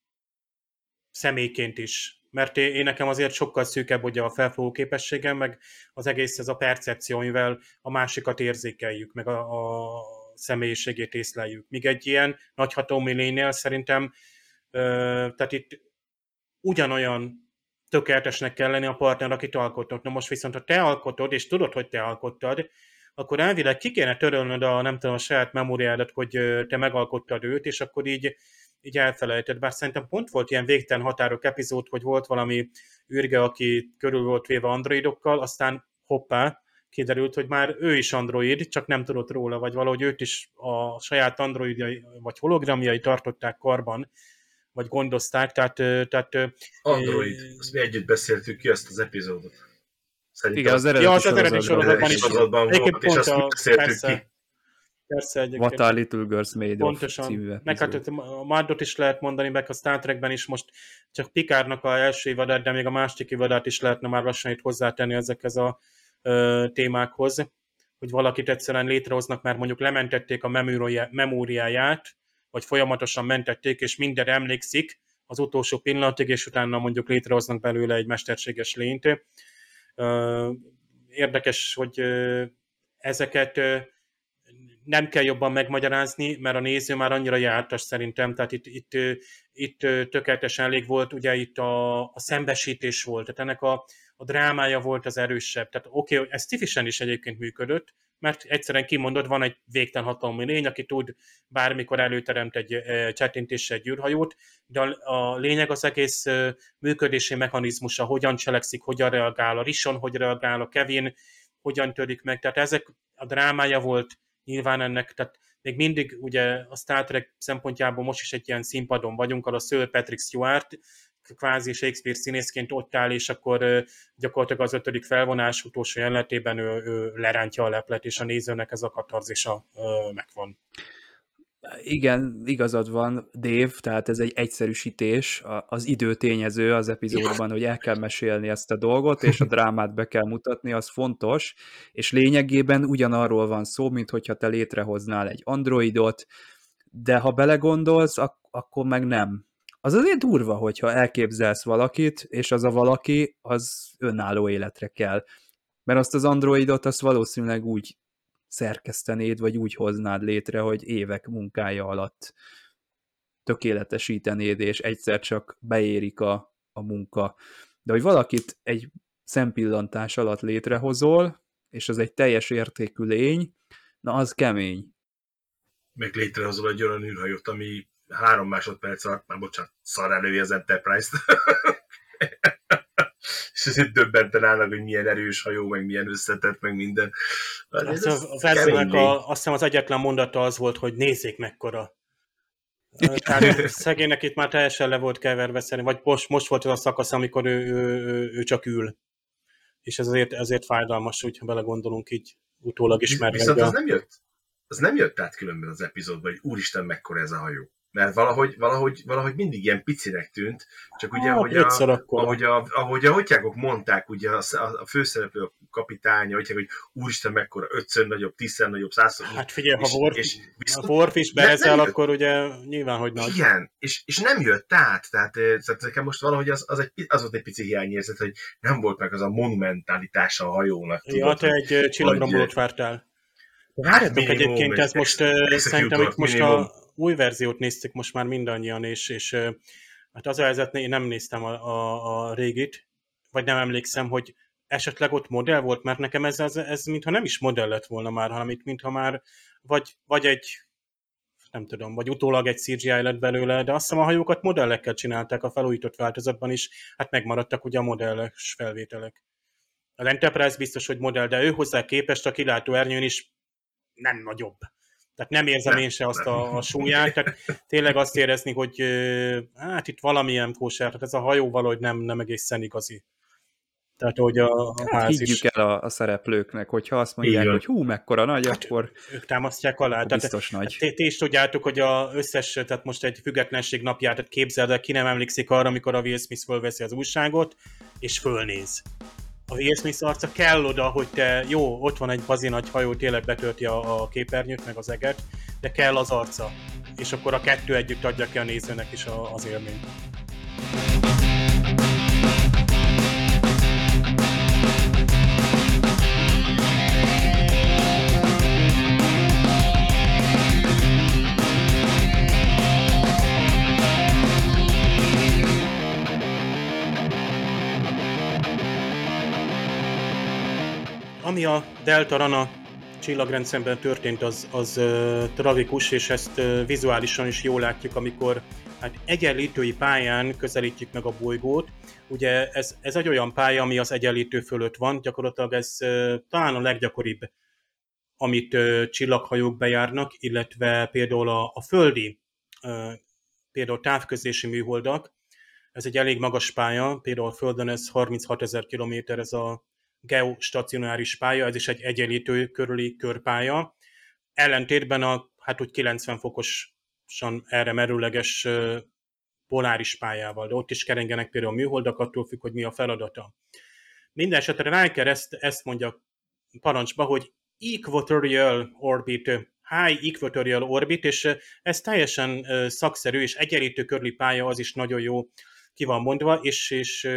személyként is. mert én nekem azért sokkal szűkebb ugye a felfogó képességem, meg az egész ez a percepció, amivel a másikat érzékeljük, meg a, a személyiségét észleljük. Míg egy ilyen nagyhatalmi lénynél szerintem, ö, tehát itt ugyanolyan tökéletesnek kell lenni a partner, akit alkotott. Na most viszont, ha te alkotod, és tudod, hogy te alkottad, akkor elvileg ki kéne törölnöd a, nem tudom, a saját memóriádat, hogy te megalkottad őt, és akkor így, így elfelejted. Bár szerintem pont volt ilyen végtelen határok epizód, hogy volt valami űrge, aki körül volt véve androidokkal, aztán hoppá, kiderült, hogy már ő is android, csak nem tudott róla, vagy valahogy őt is a saját androidjai, vagy hologramjai tartották karban, vagy gondozták, tehát... tehát Android, e... azt mi együtt beszéltük ki ezt az epizódot. Szerintem Igen, az eredeti, ja, az eredeti sorozatban is. Sorozatban volt, és azt a, beszéltük persze, ki. Persze, egyébként. What a Little Girls Made Pontosan. of című Meg hát a Mardot is lehet mondani, meg a Star Trekben is most csak Pikárnak a első évadát, de még a második évadát is lehetne már lassan itt hozzátenni ezekhez a ö, témákhoz, hogy valakit egyszerűen létrehoznak, mert mondjuk lementették a memóriáját, vagy folyamatosan mentették, és minden emlékszik az utolsó pillanatig, és utána mondjuk létrehoznak belőle egy mesterséges lényt. Érdekes, hogy ezeket nem kell jobban megmagyarázni, mert a néző már annyira jártas szerintem, tehát itt, itt, itt tökéletesen elég volt, ugye itt a, a szembesítés volt, tehát ennek a, a drámája volt az erősebb. Tehát oké, okay, ez tifisen is egyébként működött, mert egyszerűen kimondod, van egy végtelen hatalmi lény, aki tud bármikor előteremt egy csettintéssel egy űrhajót, de a, lényeg az egész működési mechanizmusa, hogyan cselekszik, hogyan reagál a Rison, hogy reagál a Kevin, hogyan törik meg, tehát ezek a drámája volt nyilván ennek, tehát még mindig ugye a Star Trek szempontjából most is egy ilyen színpadon vagyunk, a Sir Patrick Stewart kvázi Shakespeare színészként ott áll, és akkor gyakorlatilag az ötödik felvonás utolsó jelenetében ő, ő lerántja a leplet, és a nézőnek ez a katarzisa megvan. Igen, igazad van, Dave, tehát ez egy egyszerűsítés, az idő tényező az epizódban, hogy el kell mesélni ezt a dolgot, és a drámát be kell mutatni, az fontos, és lényegében ugyanarról van szó, mint hogyha te létrehoznál egy androidot, de ha belegondolsz, ak- akkor meg nem az azért durva, hogyha elképzelsz valakit, és az a valaki, az önálló életre kell. Mert azt az androidot, azt valószínűleg úgy szerkesztenéd, vagy úgy hoznád létre, hogy évek munkája alatt tökéletesítenéd, és egyszer csak beérik a, a munka. De hogy valakit egy szempillantás alatt létrehozol, és az egy teljes értékű lény, na az kemény. Meg létrehozol egy olyan űrhajót, ami három másodperc alatt, már bocsánat, szar elői az Enterprise-t. és ezért döbbenten állnak, hogy milyen erős hajó, meg milyen összetett, meg minden. Hát ez a, a versenynek a, azt hiszem az egyetlen mondata az volt, hogy nézzék mekkora. Tehát szegénynek itt már teljesen le volt keverve szerintem, vagy most, most volt az a szakasz, amikor ő, ő, ő, ő csak ül. És ez azért, ezért fájdalmas, hogyha belegondolunk így utólag ismerve. Viszont az nem jött, az nem jött át különben az epizódban, hogy úristen, mekkora ez a hajó mert valahogy, valahogy, valahogy mindig ilyen picinek tűnt, csak ugye, hát, ahogy, a, ahogy, a, ahogy a hotyágok mondták, ugye a, a főszereplő a kapitánya, hogy, hogy úristen mekkora, ötször nagyobb, tízszer nagyobb, százszor Hát figyelj, és, ha Worf, és, a Worf is berezel, akkor ugye nyilván, hogy nagy. Igen, és, és nem jött át, tehát, tehát nekem most valahogy az, az, egy, az volt egy pici hiányérzet, hogy nem volt meg az a monumentalitása a hajónak. Ja, tudod, te egy csillagrombolót vártál. Hát egyébként, ez most szerintem itt most a új verziót néztük most már mindannyian, és, és hát az a helyzet, én nem néztem a, a, a régit, vagy nem emlékszem, hogy esetleg ott modell volt, mert nekem ez, ez, ez mintha nem is modell lett volna már, hanem itt mintha már vagy, vagy egy nem tudom, vagy utólag egy CGI lett belőle, de azt hiszem a hajókat modellekkel csinálták a felújított változatban is, hát megmaradtak ugye a modelles felvételek. A Enterprise biztos, hogy modell, de ő hozzá képest a kilátó ernyőn is nem nagyobb. Tehát nem érzem nem, én se azt a, a súlyát, tehát tényleg azt érezni, hogy hát itt valamilyen kóser, tehát ez a hajó valahogy nem, nem egészen igazi. Tehát, hogy a, a hát ház higgyük is... el a, a szereplőknek, hogyha azt mondják, Igen. hogy hú, mekkora nagy, hát akkor ők támasztják alá. Tehát, biztos nagy. Ti, ti is tudjátok, hogy a összes, tehát most egy függetlenség napját tehát képzeld el, ki nem emlékszik arra, amikor a Will Smith fölveszi az újságot, és fölnéz a Will Smith arca kell oda, hogy te, jó, ott van egy bazi nagy hajó, tényleg betölti a, a képernyőt, meg az eget, de kell az arca. És akkor a kettő együtt adja ki a nézőnek is a, az élményt. Ami a Delta Rana csillagrendszerben történt, az, az uh, tragikus, és ezt uh, vizuálisan is jól látjuk, amikor hát egyenlítői pályán közelítjük meg a bolygót. Ugye ez, ez egy olyan pálya, ami az egyenlítő fölött van, gyakorlatilag ez uh, talán a leggyakoribb, amit uh, csillaghajók bejárnak, illetve például a, a földi, uh, például távközlési műholdak, ez egy elég magas pálya, például a Földön ez 36 ezer kilométer, ez a geostacionáris pálya, ez is egy egyenlítő körüli körpálya. Ellentétben a hát úgy 90 fokosan erre merőleges poláris pályával, de ott is kerengenek például a műholdak, attól függ, hogy mi a feladata. Minden esetre Riker ezt, ezt mondja parancsba, hogy equatorial orbit, high equatorial orbit, és ez teljesen szakszerű, és egyenlítő körüli pálya az is nagyon jó ki van mondva, és, és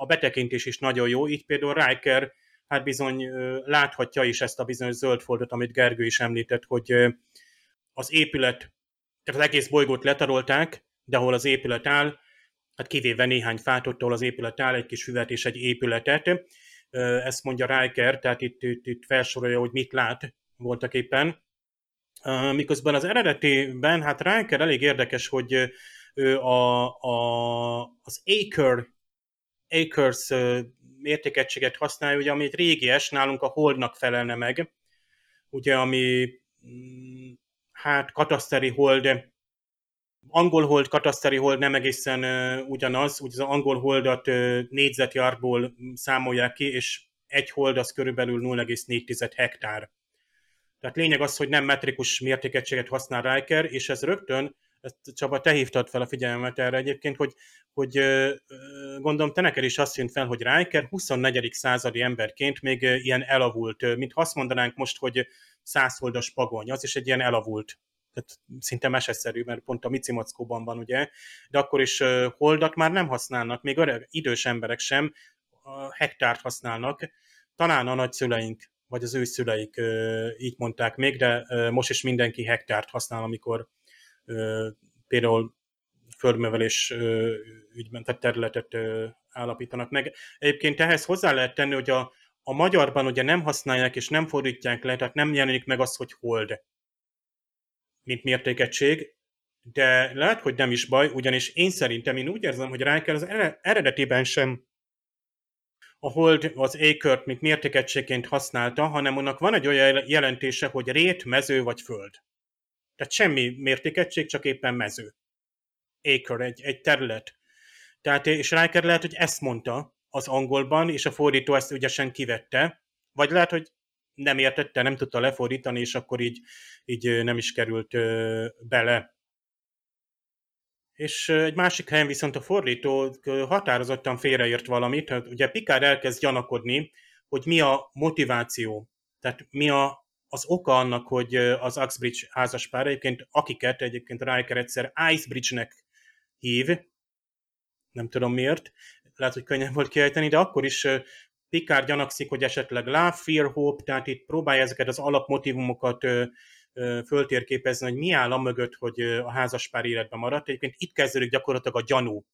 a betekintés is nagyon jó, így például Riker hát bizony láthatja is ezt a bizonyos zöld foldot, amit Gergő is említett, hogy az épület, tehát az egész bolygót letarolták, de ahol az épület áll, hát kivéve néhány fát, ott, ahol az épület áll, egy kis füvet és egy épületet. Ezt mondja Riker, tehát itt, itt, itt felsorolja, hogy mit lát voltak éppen. Miközben az eredetiben, hát Riker elég érdekes, hogy a, a, az Acre, Acres mértékegységet használja, ugye, ami egy régies, nálunk a Holdnak felelne meg, ugye, ami mm, hát kataszteri hold, angol hold, kataszteri hold nem egészen uh, ugyanaz, ugye az angol holdat uh, négyzetjárból számolják ki, és egy hold az körülbelül 0,4 hektár. Tehát lényeg az, hogy nem metrikus mértékegységet használ Riker, és ez rögtön ezt Csaba, te hívtad fel a figyelmet erre egyébként, hogy, hogy gondolom te neked is azt jön fel, hogy Riker 24. századi emberként még ilyen elavult, mint azt mondanánk most, hogy százholdas pagony, az is egy ilyen elavult. Tehát szinte meseszerű, mert pont a Micimackóban van, ugye, de akkor is holdat már nem használnak, még öreg, idős emberek sem hektárt használnak, talán a nagyszüleink, vagy az ő szüleik így mondták még, de most is mindenki hektárt használ, amikor például földművelés ügyben, tehát területet állapítanak meg. Egyébként ehhez hozzá lehet tenni, hogy a, a magyarban ugye nem használják és nem fordítják le, tehát nem jelenik meg az, hogy hold, mint mértékegység, de lehet, hogy nem is baj, ugyanis én szerintem, én úgy érzem, hogy Riker az eredetiben sem a hold az ékört, mint mértékegységként használta, hanem annak van egy olyan jelentése, hogy rét, mező vagy föld. Tehát semmi mértékegység, csak éppen mező. Acre, egy, egy terület. Tehát, és Riker lehet, hogy ezt mondta az angolban, és a fordító ezt ügyesen kivette, vagy lehet, hogy nem értette, nem tudta lefordítani, és akkor így, így nem is került bele. És egy másik helyen viszont a fordító határozottan félreért valamit, ugye Picard elkezd gyanakodni, hogy mi a motiváció, tehát mi a, az oka annak, hogy az Uxbridge házaspár egyébként, akiket egyébként Riker egyszer Icebridge-nek hív, nem tudom miért, lehet, hogy könnyen volt kiejteni, de akkor is Picard gyanakszik, hogy esetleg love, fear, hope, tehát itt próbálja ezeket az alapmotivumokat föltérképezni, hogy mi áll a mögött, hogy a házaspár életben maradt. Egyébként itt kezdődik gyakorlatilag a gyanú,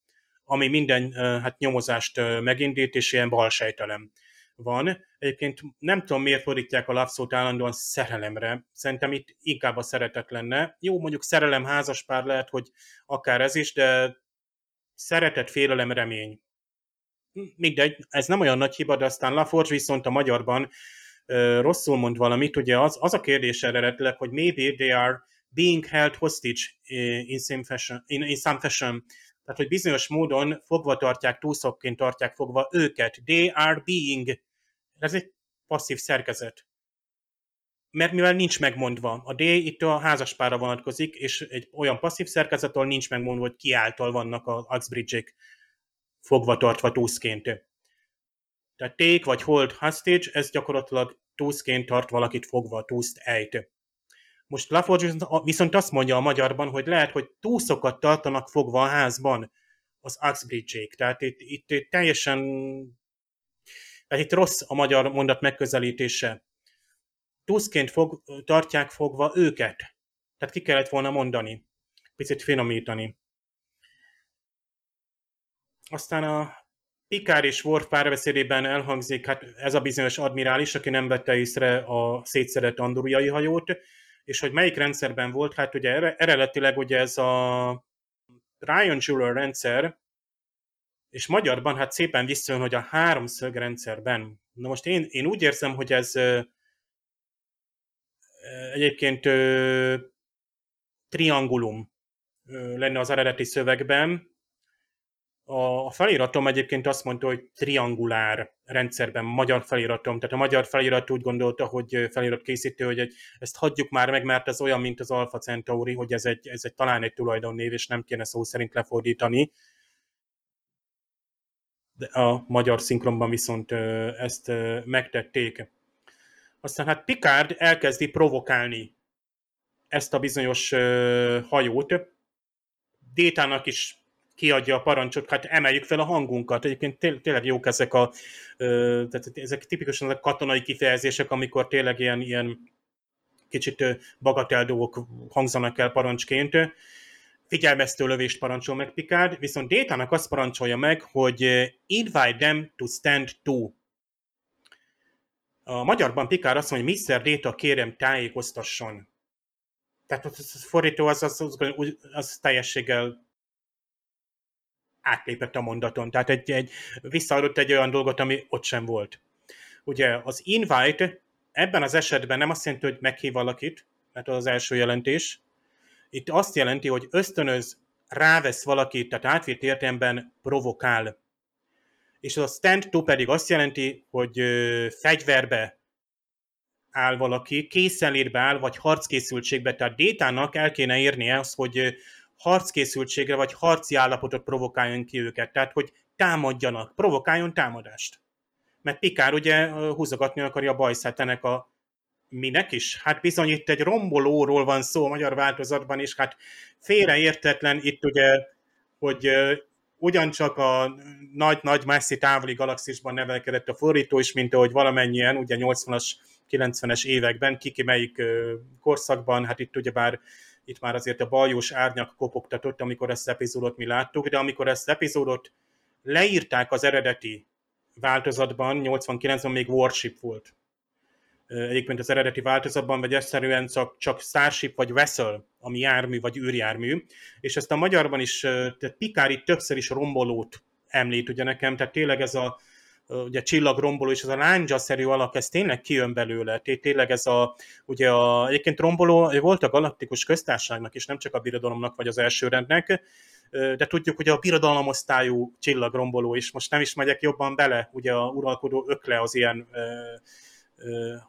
ami minden hát, nyomozást megindít, és ilyen balsejtelem van. Egyébként nem tudom, miért fordítják a lapszót állandóan szerelemre. Szerintem itt inkább a szeretet lenne. Jó, mondjuk szerelem, házaspár lehet, hogy akár ez is, de szeretet, félelem, remény. Mindegy, ez nem olyan nagy hiba, de aztán Laforge viszont a magyarban uh, rosszul mond valamit. Ugye az, az a kérdés eredetileg, hogy maybe they are being held hostage in some fashion, in, in some fashion tehát hogy bizonyos módon fogva tartják, túlszokként tartják fogva őket. They are being. Ez egy passzív szerkezet. Mert mivel nincs megmondva, a D itt a házaspára vonatkozik, és egy olyan passzív szerkezet, ahol nincs megmondva, hogy ki által vannak az Uxbridge-ek fogva tartva túszként. Tehát take vagy hold hostage, ez gyakorlatilag túszként tart valakit fogva, túszt ejt. Most Laforge viszont azt mondja a magyarban, hogy lehet, hogy túszokat tartanak fogva a házban az Uxbridge-ék. Tehát itt, itt, itt teljesen tehát itt rossz a magyar mondat megközelítése. Túszként fog, tartják fogva őket. Tehát ki kellett volna mondani. Picit finomítani. Aztán a Pikár és Worf párbeszédében elhangzik, hát ez a bizonyos admirális, aki nem vette észre a szétszedett andoriai hajót, és hogy melyik rendszerben volt, hát ugye eredetileg ugye ez a Ryan Jeweler rendszer, és magyarban hát szépen visszajön, hogy a háromszög rendszerben. Na most én, én úgy érzem, hogy ez egyébként triangulum lenne az eredeti szövegben, a feliratom egyébként azt mondta, hogy triangulár rendszerben, magyar feliratom, tehát a magyar felirat úgy gondolta, hogy felirat készítő, hogy egy, ezt hagyjuk már meg, mert ez olyan, mint az Alpha Centauri, hogy ez egy, ez egy talán egy tulajdonnév, és nem kéne szó szerint lefordítani. De a magyar szinkronban viszont ezt megtették. Aztán hát Picard elkezdi provokálni ezt a bizonyos hajót. Détának is kiadja a parancsot, hát emeljük fel a hangunkat. Egyébként té- tényleg jók ezek a, tehát ezek tipikusan a katonai kifejezések, amikor tényleg ilyen, ilyen kicsit bagatel dolgok hangzanak el parancsként. Figyelmeztő lövést parancsol meg Picard, viszont Détának azt parancsolja meg, hogy invite them to stand to. A magyarban Picard azt mondja, hogy Mr. Déta kérem tájékoztasson. Tehát a fordító az, az, az, az teljességgel átlépett a mondaton, tehát egy, egy, visszaadott egy olyan dolgot, ami ott sem volt. Ugye az invite ebben az esetben nem azt jelenti, hogy meghív valakit, mert az az első jelentés. Itt azt jelenti, hogy ösztönöz, rávesz valakit, tehát átvitt értelemben provokál. És a stand to pedig azt jelenti, hogy ö, fegyverbe áll valaki, készenlétbe áll, vagy harckészültségbe. Tehát Détának el kéne érnie azt, hogy harckészültségre vagy harci állapotot provokáljon ki őket. Tehát, hogy támadjanak, provokáljon támadást. Mert Pikár ugye húzogatni akarja a bajszát ennek a minek is? Hát bizony itt egy rombolóról van szó a magyar változatban, és hát félreértetlen itt ugye, hogy ugyancsak a nagy-nagy messzi távoli galaxisban nevelkedett a fordító is, mint ahogy valamennyien, ugye 80-as, 90-es években, kiki melyik korszakban, hát itt ugye bár itt már azért a baljós árnyak kopogtatott, amikor ezt epizódot mi láttuk, de amikor ezt epizódot leírták az eredeti változatban, 89-ben még Warship volt. Egyébként az eredeti változatban, vagy egyszerűen csak, csak Starship vagy Vessel, ami jármű vagy űrjármű, és ezt a magyarban is, tehát Pikári többször is rombolót említ ugye nekem, tehát tényleg ez a, ugye csillagromboló és ez a lándzsa-szerű alak, ez tényleg kijön belőle. Tényleg ez a, ugye a, egyébként romboló volt a galaktikus köztársaságnak, és nem csak a birodalomnak vagy az első rendnek, de tudjuk, hogy a birodalomosztályú csillagromboló is, most nem is megyek jobban bele, ugye a uralkodó ökle az ilyen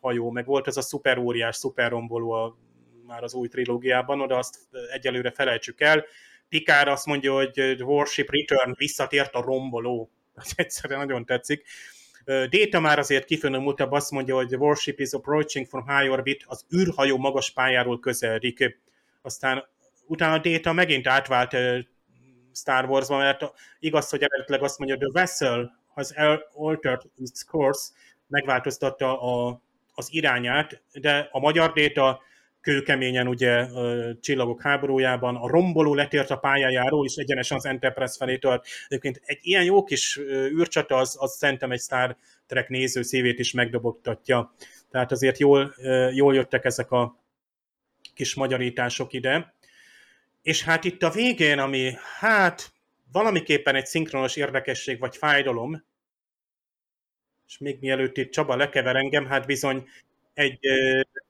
hajó, meg volt ez a szuperóriás, szuperromboló a, már az új trilógiában, oda azt egyelőre felejtsük el. Pikár azt mondja, hogy Warship Return visszatért a romboló egyszerűen nagyon tetszik. Data már azért kifinomultabb azt mondja, hogy the warship is approaching from high orbit, az űrhajó magas pályáról közeledik. Aztán utána Data megint átvált Star Wars-ba, mert igaz, hogy eredetileg azt mondja, the vessel has altered its course, megváltoztatta a, az irányát, de a magyar Data kőkeményen ugye Csillagok háborújában, a romboló letért a pályájáról, és egyenesen az Enterprise felé tört. Egyébként egy ilyen jó kis űrcsata, az, az szerintem egy Star Trek néző szívét is megdobogtatja. Tehát azért jól, jól jöttek ezek a kis magyarítások ide. És hát itt a végén, ami hát valamiképpen egy szinkronos érdekesség vagy fájdalom, és még mielőtt itt Csaba lekever engem, hát bizony egy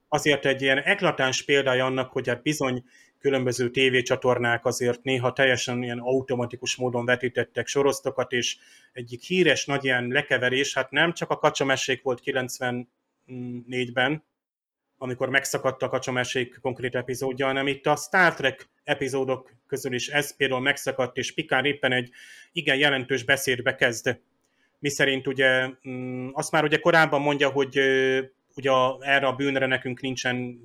azért egy ilyen eklatáns példája annak, hogy hát bizony különböző tévécsatornák azért néha teljesen ilyen automatikus módon vetítettek sorosztokat, és egyik híres nagy ilyen lekeverés, hát nem csak a kacsamesék volt 94-ben, amikor megszakadt a kacsamesék konkrét epizódja, hanem itt a Star Trek epizódok közül is ez például megszakadt, és Pikár éppen egy igen jelentős beszédbe kezd, miszerint ugye mm, azt már ugye korábban mondja, hogy ugye erre a bűnre nekünk nincsen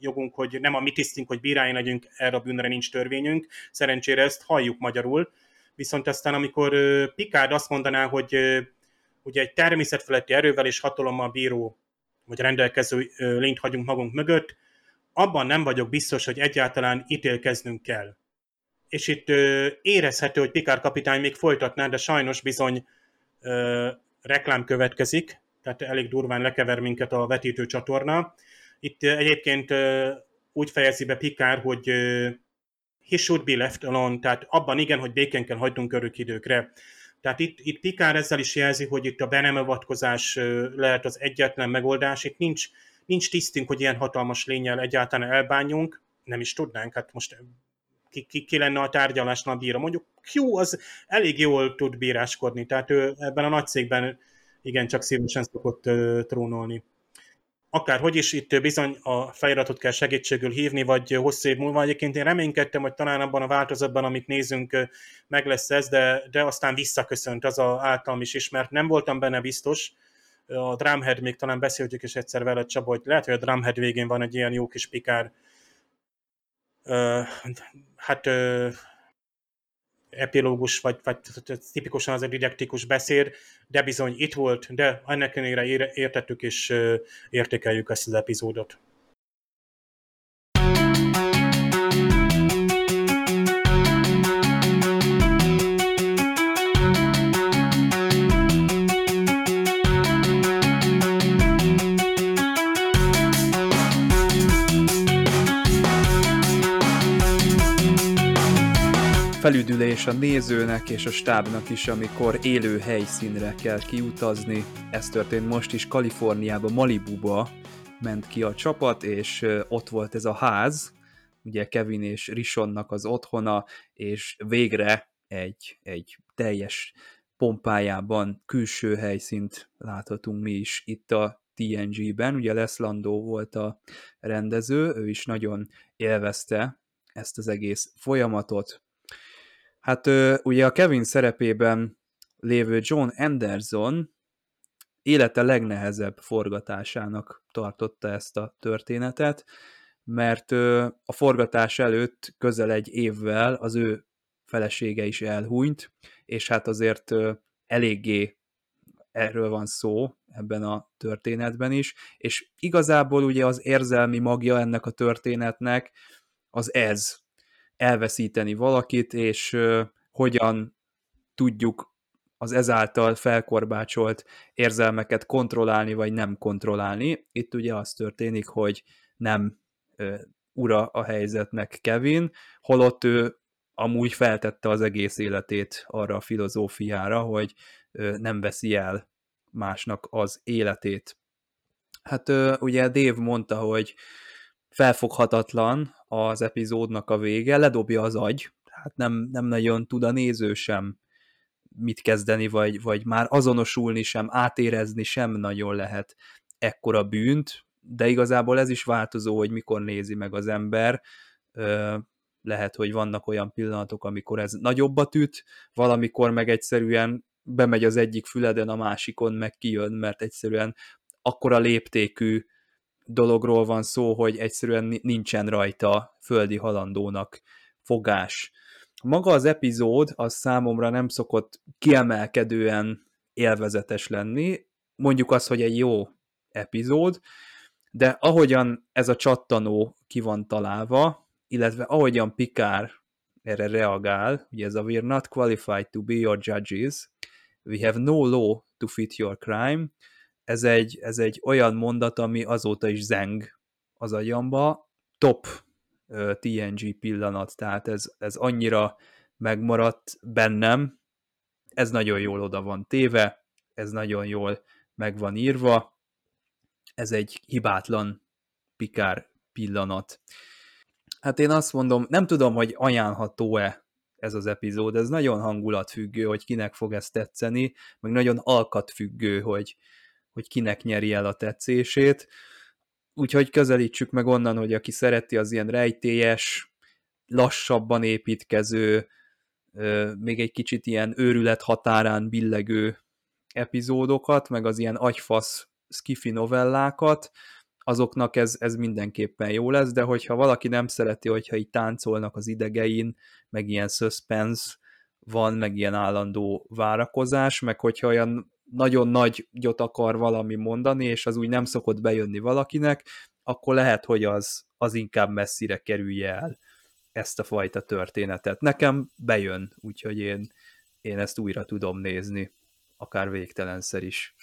jogunk, hogy nem a mi tisztünk, hogy bírálni legyünk, erre a bűnre nincs törvényünk. Szerencsére ezt halljuk magyarul. Viszont aztán, amikor Picard azt mondaná, hogy ugye egy természetfeletti erővel és hatalommal bíró, vagy rendelkező lényt hagyunk magunk mögött, abban nem vagyok biztos, hogy egyáltalán ítélkeznünk kell. és itt érezhető, hogy Pikár kapitány még folytatná, de sajnos bizony reklám következik, tehát elég durván lekever minket a vetítő csatorna. Itt egyébként úgy fejezi be Pikár, hogy he should be left alone, tehát abban igen, hogy békén kell hagynunk örök időkre. Tehát itt, itt Pikár ezzel is jelzi, hogy itt a be nem avatkozás lehet az egyetlen megoldás. Itt nincs, nincs tisztünk, hogy ilyen hatalmas lényel egyáltalán elbánjunk, nem is tudnánk, hát most ki, ki, ki lenne a tárgyalásnál bíró. Mondjuk Q az elég jól tud bíráskodni, tehát ő ebben a nagy cégben csak szívesen szokott uh, trónolni. Akárhogy is itt bizony a feliratot kell segítségül hívni, vagy hosszú év múlva. Egyébként én reménykedtem, hogy talán abban a változatban, amit nézünk, meg lesz ez, de, de aztán visszaköszönt az a általam is ismert. Nem voltam benne biztos, a Drumhead még talán beszéltük is egyszer vele, Csaba, hogy lehet, hogy a Drumhead végén van egy ilyen jó kis pikár hát epilógus, vagy, vagy tipikusan az egy didaktikus beszéd, de bizony itt volt, de ennek ellenére értettük és értékeljük ezt az epizódot. Felüdülés a nézőnek és a stábnak is, amikor élő helyszínre kell kiutazni. Ez történt most is Kaliforniába, Malibuba ment ki a csapat, és ott volt ez a ház, ugye Kevin és Rishonnak az otthona, és végre egy, egy teljes pompájában külső helyszínt láthatunk mi is itt a TNG-ben. Ugye Les Landó volt a rendező, ő is nagyon élvezte ezt az egész folyamatot, Hát ugye a Kevin szerepében lévő John Anderson élete legnehezebb forgatásának tartotta ezt a történetet, mert a forgatás előtt közel egy évvel az ő felesége is elhunyt, és hát azért eléggé erről van szó ebben a történetben is, és igazából ugye az érzelmi magja ennek a történetnek az ez, elveszíteni valakit, és hogyan tudjuk az ezáltal felkorbácsolt érzelmeket kontrollálni, vagy nem kontrollálni. Itt ugye az történik, hogy nem ura a helyzetnek Kevin, holott ő amúgy feltette az egész életét arra a filozófiára, hogy nem veszi el másnak az életét. Hát ugye Dave mondta, hogy felfoghatatlan az epizódnak a vége, ledobja az agy, hát nem, nem nagyon tud a néző sem mit kezdeni, vagy, vagy már azonosulni sem, átérezni sem nagyon lehet ekkora bűnt, de igazából ez is változó, hogy mikor nézi meg az ember. Lehet, hogy vannak olyan pillanatok, amikor ez nagyobbat üt, valamikor meg egyszerűen bemegy az egyik füleden, a másikon meg kijön, mert egyszerűen akkora léptékű dologról van szó, hogy egyszerűen nincsen rajta földi halandónak fogás. Maga az epizód az számomra nem szokott kiemelkedően élvezetes lenni, mondjuk az, hogy egy jó epizód, de ahogyan ez a csattanó ki van találva, illetve ahogyan Pikár erre reagál, ugye ez a we're not qualified to be your judges, we have no law to fit your crime, ez egy, ez egy olyan mondat, ami azóta is zeng az agyamba, top TNG pillanat, tehát ez, ez annyira megmaradt bennem, ez nagyon jól oda van téve, ez nagyon jól meg van írva, ez egy hibátlan pikár pillanat. Hát én azt mondom, nem tudom, hogy ajánlható-e ez az epizód, ez nagyon hangulatfüggő, hogy kinek fog ezt tetszeni, meg nagyon alkatfüggő, hogy, hogy kinek nyeri el a tetszését. Úgyhogy közelítsük meg onnan, hogy aki szereti az ilyen rejtélyes, lassabban építkező, még egy kicsit ilyen őrület határán billegő epizódokat, meg az ilyen agyfasz skifi novellákat, azoknak ez, ez mindenképpen jó lesz, de hogyha valaki nem szereti, hogyha így táncolnak az idegein, meg ilyen suspense van, meg ilyen állandó várakozás, meg hogyha olyan nagyon nagy gyot akar valami mondani, és az úgy nem szokott bejönni valakinek, akkor lehet, hogy az, az inkább messzire kerülje el ezt a fajta történetet. Nekem bejön, úgyhogy én, én ezt újra tudom nézni, akár végtelenszer is.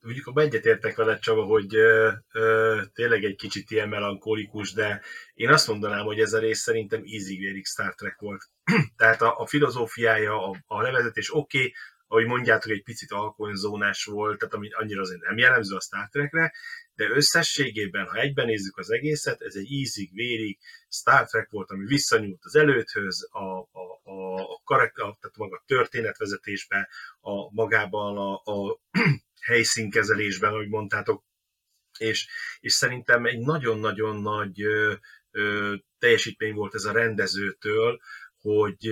Mondjuk abban egyetértek veled, Csaba, hogy ö, ö, tényleg egy kicsit ilyen melankolikus, de én azt mondanám, hogy ez a rész szerintem easy Star Trek volt. Tehát a, a filozófiája, a, a levezetés oké, okay, ahogy mondjátok, egy picit alkonyzónás volt, tehát ami annyira azért nem jellemző a Star Trekre, de összességében, ha egyben nézzük az egészet, ez egy ízig, vérig Star Trek volt, ami visszanyúlt az előthöz, a, a, a, a, karakter, tehát maga a történetvezetésben, a magában a, a helyszínkezelésben, ahogy mondtátok, és, és szerintem egy nagyon-nagyon nagy ö, ö, teljesítmény volt ez a rendezőtől, hogy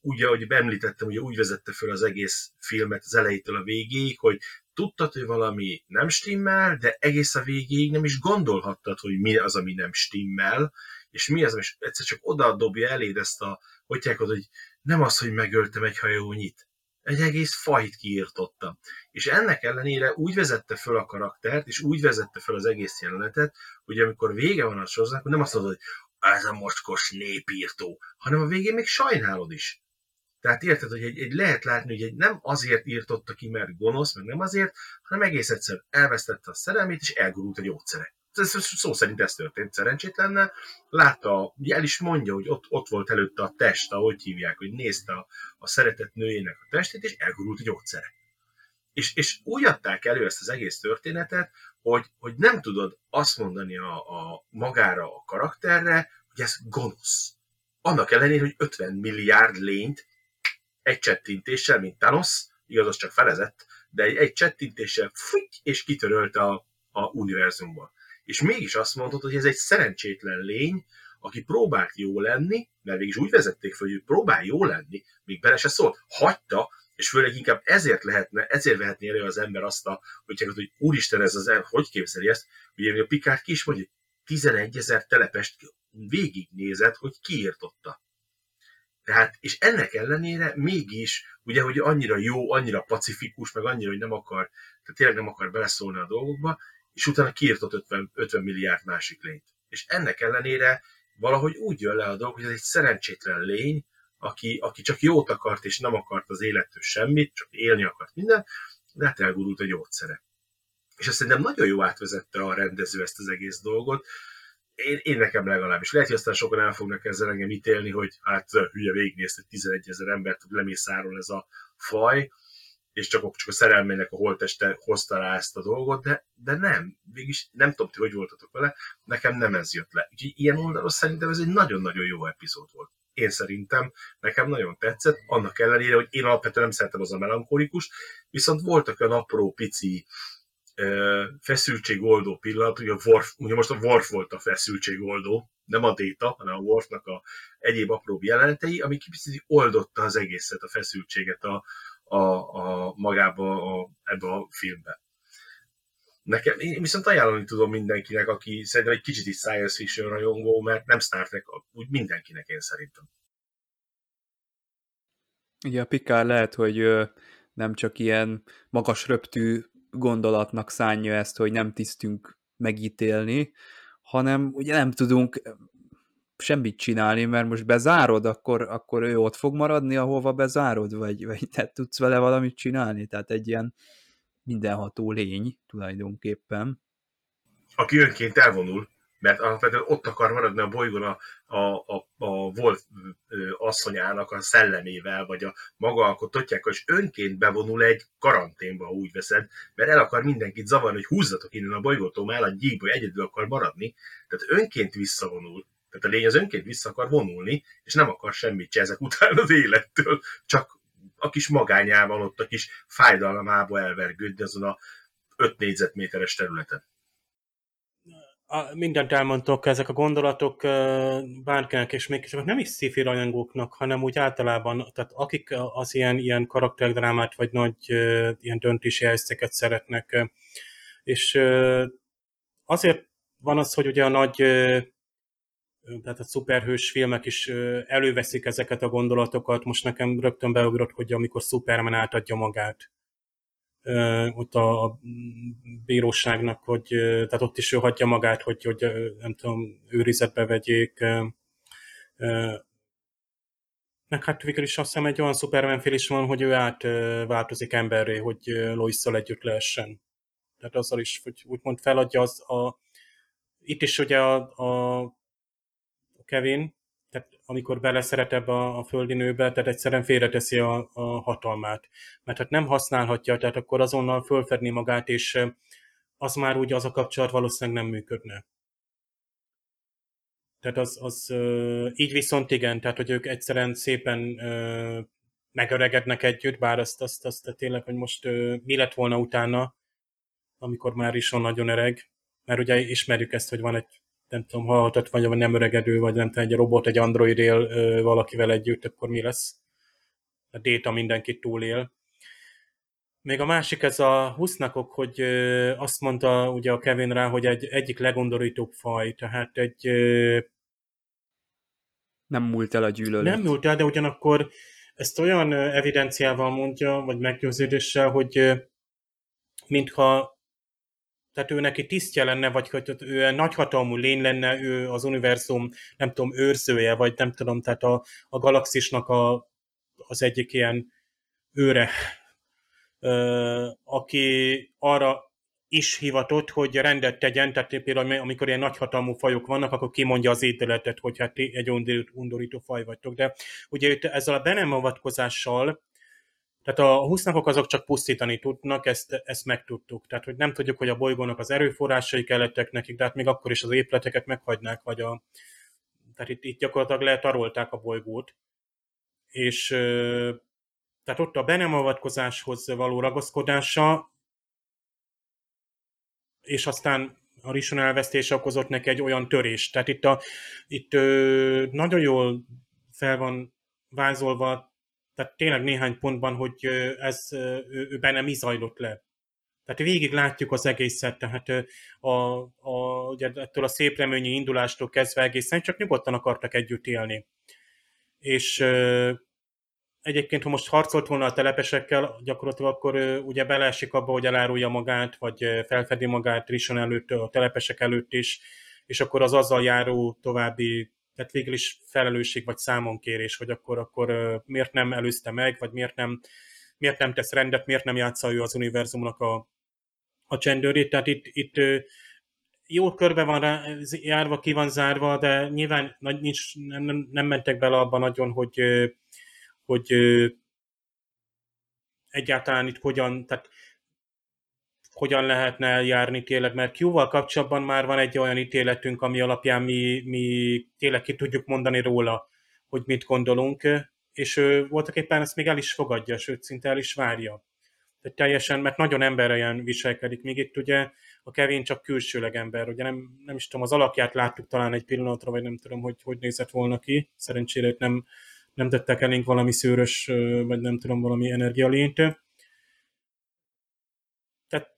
úgy, ahogy említettem, ugye úgy vezette föl az egész filmet az elejétől a végéig, hogy tudtad, hogy valami nem stimmel, de egész a végéig nem is gondolhattad, hogy mi az, ami nem stimmel, és mi az, és egyszer csak oda dobja eléd ezt a, hogy hogy nem az, hogy megöltem egy hajónyit, egy egész fajt kiirtottam. És ennek ellenére úgy vezette föl a karaktert, és úgy vezette föl az egész jelenetet, hogy amikor vége van a sorozatnak, nem azt mondod, hogy ez a mocskos népírtó, hanem a végén még sajnálod is. Tehát érted, hogy egy, egy lehet látni, hogy egy nem azért írtotta ki, mert gonosz, meg nem azért, hanem egész egyszer elvesztette a szerelmét, és elgurult a gyógyszere. Ez, szó szerint ez történt szerencsétlenne. Látta, el is mondja, hogy ott, ott volt előtte a test, ahogy hívják, hogy nézte a, a szeretett nőjének a testét, és elgurult a gyógyszere. És, és úgy adták elő ezt az egész történetet, hogy, hogy nem tudod azt mondani a, a magára a karakterre, hogy ez gonosz. Annak ellenére, hogy 50 milliárd lényt egy csettintéssel, mint Thanos, igaz, az csak felezett, de egy, egy csettintéssel fújt, és kitörölte a, a univerzumba. És mégis azt mondod, hogy ez egy szerencsétlen lény, aki próbált jó lenni, mert végig úgy vezették fel, hogy próbál jó lenni, még bele se szólt, hagyta, és főleg inkább ezért lehetne, ezért vehetné elő az ember azt a, hogy, hogy úristen, ez az ember, hogy képzeli ezt, ugye a Pikát ki is mondja, 11 ezer telepest végignézett, hogy kiírtotta. Tehát, és ennek ellenére mégis, ugye, hogy annyira jó, annyira pacifikus, meg annyira, hogy nem akar, tehát tényleg nem akar beleszólni a dolgokba, és utána kiírtott 50, 50 milliárd másik lényt. És ennek ellenére valahogy úgy jön le a dolog, hogy ez egy szerencsétlen lény, aki, aki csak jót akart, és nem akart az élettől semmit, csak élni akart minden, de hát elgurult a gyógyszere. És azt szerintem nagyon jó átvezette a rendező ezt az egész dolgot, én, én nekem legalábbis. Lehet, hogy aztán sokan el fognak ezzel engem ítélni, hogy hát hülye végignézte 11 ezer embert, hogy lemészáról ez a faj, és csak, csak a szerelmének a holteste hozta rá ezt a dolgot, de, de nem. Végülis nem tudom, hogy voltatok vele, nekem nem ez jött le. Úgyhogy ilyen oldalon szerintem ez egy nagyon-nagyon jó epizód volt. Én szerintem, nekem nagyon tetszett, annak ellenére, hogy én alapvetően nem szeretem az a melankolikus, viszont voltak olyan apró, pici feszültségoldó pillanat, ugye, a Worf, ugye most a Worf volt a feszültségoldó, nem a Data, hanem a Worfnak a egyéb apró jelenetei, ami kicsit oldotta az egészet, a feszültséget a, a, a magába a, ebbe a filmbe. Nekem, én viszont ajánlani tudom mindenkinek, aki szerintem egy kicsit is science fiction rajongó, mert nem Star Trek, úgy mindenkinek én szerintem. Ugye a Picard lehet, hogy nem csak ilyen magas röptű gondolatnak szánja ezt, hogy nem tisztünk megítélni, hanem ugye nem tudunk semmit csinálni, mert most bezárod, akkor, akkor ő ott fog maradni, ahova bezárod, vagy, vagy te tudsz vele valamit csinálni, tehát egy ilyen mindenható lény tulajdonképpen. Aki önként elvonul, mert alapvetően ott akar maradni a bolygón a, a, a, a Wolf asszonyának a szellemével, vagy a maga alkotottjákkal, és önként bevonul egy karanténba, ha úgy veszed, mert el akar mindenkit zavarni, hogy húzzatok innen a bolygótól, már a gyíkból egyedül akar maradni, tehát önként visszavonul. Tehát a lény az önként vissza akar vonulni, és nem akar semmit se ezek után az élettől, csak a kis magányában ott a kis fájdalmamába elvergődni azon a 5 négyzetméteres területen a, mindent elmondtok, ezek a gondolatok bárkinek, és még csak nem is sci rajongóknak, hanem úgy általában, tehát akik az ilyen, ilyen karakterdrámát, vagy nagy ilyen döntési helyzeteket szeretnek, és azért van az, hogy ugye a nagy tehát a szuperhős filmek is előveszik ezeket a gondolatokat. Most nekem rögtön beugrott, hogy amikor Superman átadja magát, ott a, bíróságnak, hogy tehát ott is ő hagyja magát, hogy, hogy nem tudom, őrizetbe vegyék. meg hát végül is azt hiszem egy olyan Superman fél is van, hogy ő átváltozik emberré, hogy lois együtt lehessen. Tehát azzal is, hogy úgymond feladja az a... Itt is ugye a, a Kevin, amikor beleszeret ebbe a, a földi nőbe, tehát egyszerűen félreteszi a, a hatalmát. Mert hát nem használhatja, tehát akkor azonnal fölfedni magát, és az már úgy az a kapcsolat valószínűleg nem működne. Tehát az, az így viszont igen, tehát hogy ők egyszerűen szépen megöregednek együtt, bár azt, azt, azt tényleg, hogy most mi lett volna utána, amikor már is van nagyon öreg, mert ugye ismerjük ezt, hogy van egy nem tudom, hallhatott, vagy nem öregedő, vagy nem tudom, egy robot, egy android él valakivel együtt, akkor mi lesz? A déta mindenkit túlél. Még a másik ez a husznakok, hogy azt mondta ugye a Kevin rá, hogy egy egyik legondorítóbb faj, tehát egy... Nem múlt el a gyűlölet. Nem múlt el, de ugyanakkor ezt olyan evidenciával mondja, vagy meggyőződéssel, hogy mintha tehát ő neki tisztje lenne, vagy hogy ő nagyhatalmú lény lenne, ő az univerzum, nem tudom, őrzője, vagy nem tudom, tehát a, a galaxisnak a, az egyik ilyen őre, ö, aki arra is hivatott, hogy rendet tegyen, tehát például amikor ilyen nagyhatalmú fajok vannak, akkor kimondja az ítéletet, hogy hát egy undorító faj vagytok. De ugye ezzel a be nem avatkozással tehát a husznakok azok csak pusztítani tudnak, ezt, ezt megtudtuk. Tehát, hogy nem tudjuk, hogy a bolygónak az erőforrásai kellettek nekik, de hát még akkor is az épületeket meghagynák, vagy a... Tehát itt, itt gyakorlatilag letarolták a bolygót. És tehát ott a be nem avatkozáshoz való ragaszkodása, és aztán a Rison elvesztése okozott neki egy olyan törést. Tehát itt, a, itt nagyon jól fel van vázolva tehát tényleg néhány pontban, hogy ez ő benne mi zajlott le. Tehát végig látjuk az egészet, tehát a, a, ugye ettől a szép reményi indulástól kezdve egészen csak nyugodtan akartak együtt élni. És egyébként, ha most harcolt volna a telepesekkel, gyakorlatilag akkor ugye beleesik abba, hogy elárulja magát, vagy felfedi magát Rison előtt, a telepesek előtt is, és akkor az azzal járó további tehát végül is felelősség vagy számonkérés, hogy akkor, akkor miért nem előzte meg, vagy miért nem, miért nem tesz rendet, miért nem játsza ő az univerzumnak a, a csendőrét. Tehát itt, itt jó körbe van rá, járva, ki van zárva, de nyilván nincs, nem, nem mentek bele abban nagyon, hogy, hogy egyáltalán itt hogyan, tehát hogyan lehetne eljárni tényleg, mert Q-val kapcsolatban már van egy olyan ítéletünk, ami alapján mi, mi tényleg ki tudjuk mondani róla, hogy mit gondolunk, és ő voltak éppen ezt még el is fogadja, sőt, szinte el is várja. Tehát teljesen, mert nagyon emberen viselkedik, még itt ugye a Kevin csak külsőleg ember, ugye nem, nem is tudom, az alakját láttuk talán egy pillanatra, vagy nem tudom, hogy hogy nézett volna ki, szerencsére nem, nem tettek elénk valami szőrös, vagy nem tudom, valami energialényt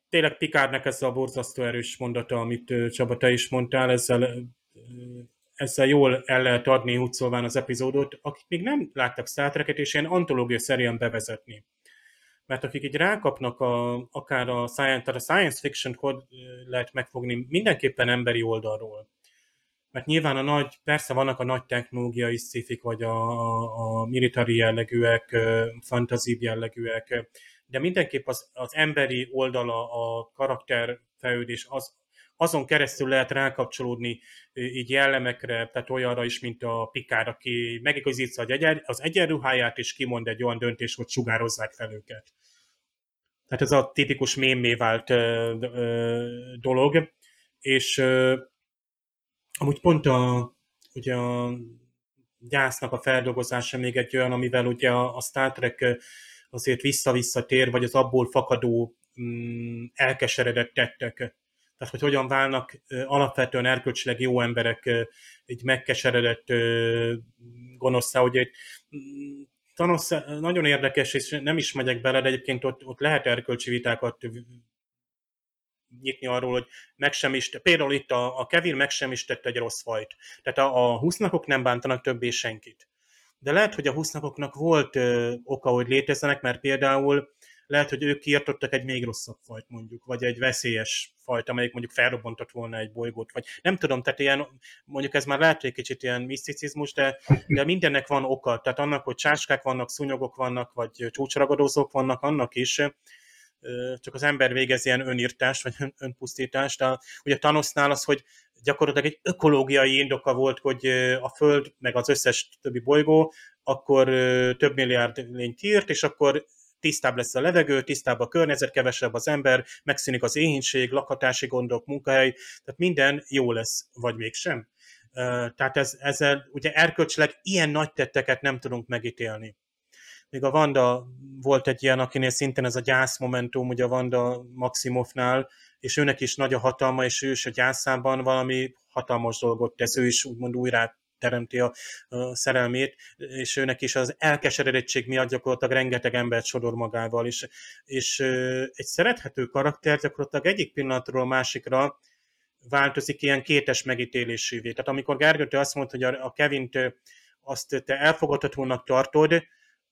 tényleg Pikárnak ez a borzasztó erős mondata, amit Csaba, te is mondtál, ezzel, ezzel jól el lehet adni úgy szóván az epizódot, akik még nem láttak Star Trek-et, és ilyen antológia szerűen bevezetni. Mert akik így rákapnak a, akár a science, tehát a science fiction lehet megfogni mindenképpen emberi oldalról. Mert nyilván a nagy, persze vannak a nagy technológiai szifik, vagy a, a military jellegűek, fantasy jellegűek, de mindenképp az, az emberi oldala, a karakterfejlődés, az, azon keresztül lehet rákapcsolódni így jellemekre, tehát olyanra is, mint a Pikár, aki megigazítja az egyenruháját, és kimond egy olyan döntést, hogy sugározzák fel őket. Tehát ez a tipikus mémé vált ö, ö, dolog, és ö, amúgy pont a, ugye a gyásznak a feldolgozása még egy olyan, amivel ugye a, a Star Trek azért vissza-vissza tér, vagy az abból fakadó mm, elkeseredett tettek. Tehát, hogy hogyan válnak alapvetően erkölcsileg jó emberek egy megkeseredett gonoszszá, hogy egy mm, Thanos nagyon érdekes, és nem is megyek bele, de egyébként ott, ott lehet erkölcsi vitákat nyitni arról, hogy meg sem is, például itt a, a Kevin meg sem is tett egy rossz fajt. Tehát a, a husznakok nem bántanak többé senkit de lehet, hogy a husznakoknak volt ö, oka, hogy létezzenek, mert például lehet, hogy ők kiirtottak egy még rosszabb fajt mondjuk, vagy egy veszélyes fajt, amelyik mondjuk felrobbantott volna egy bolygót, vagy nem tudom, tehát ilyen, mondjuk ez már lehet, hogy egy kicsit ilyen miszticizmus, de, de mindennek van oka, tehát annak, hogy csáskák vannak, szúnyogok vannak, vagy csúcsragadózók vannak, annak is, csak az ember végez ilyen önírtást, vagy önpusztítást. A, ugye Thanosnál az, hogy gyakorlatilag egy ökológiai indoka volt, hogy a Föld, meg az összes többi bolygó, akkor több milliárd lényt írt, és akkor tisztább lesz a levegő, tisztább a környezet, kevesebb az ember, megszűnik az éhínség, lakhatási gondok, munkahely, tehát minden jó lesz, vagy mégsem. Tehát ez, ezzel ugye erkölcsileg ilyen nagy tetteket nem tudunk megítélni. Még a Vanda volt egy ilyen, akinél szintén ez a gyászmomentum, ugye a Vanda Maximovnál, és őnek is nagy a hatalma, és ő is a gyászában valami hatalmas dolgot tesz, ő is úgymond újra teremti a, a szerelmét, és őnek is az elkeseredettség miatt gyakorlatilag rengeteg embert sodor magával, és, és egy szerethető karakter gyakorlatilag egyik pillanatról a másikra változik ilyen kétes megítélésévé. Tehát amikor Gergő te azt mondta, hogy a, a Kevint azt te elfogadhatónak tartod,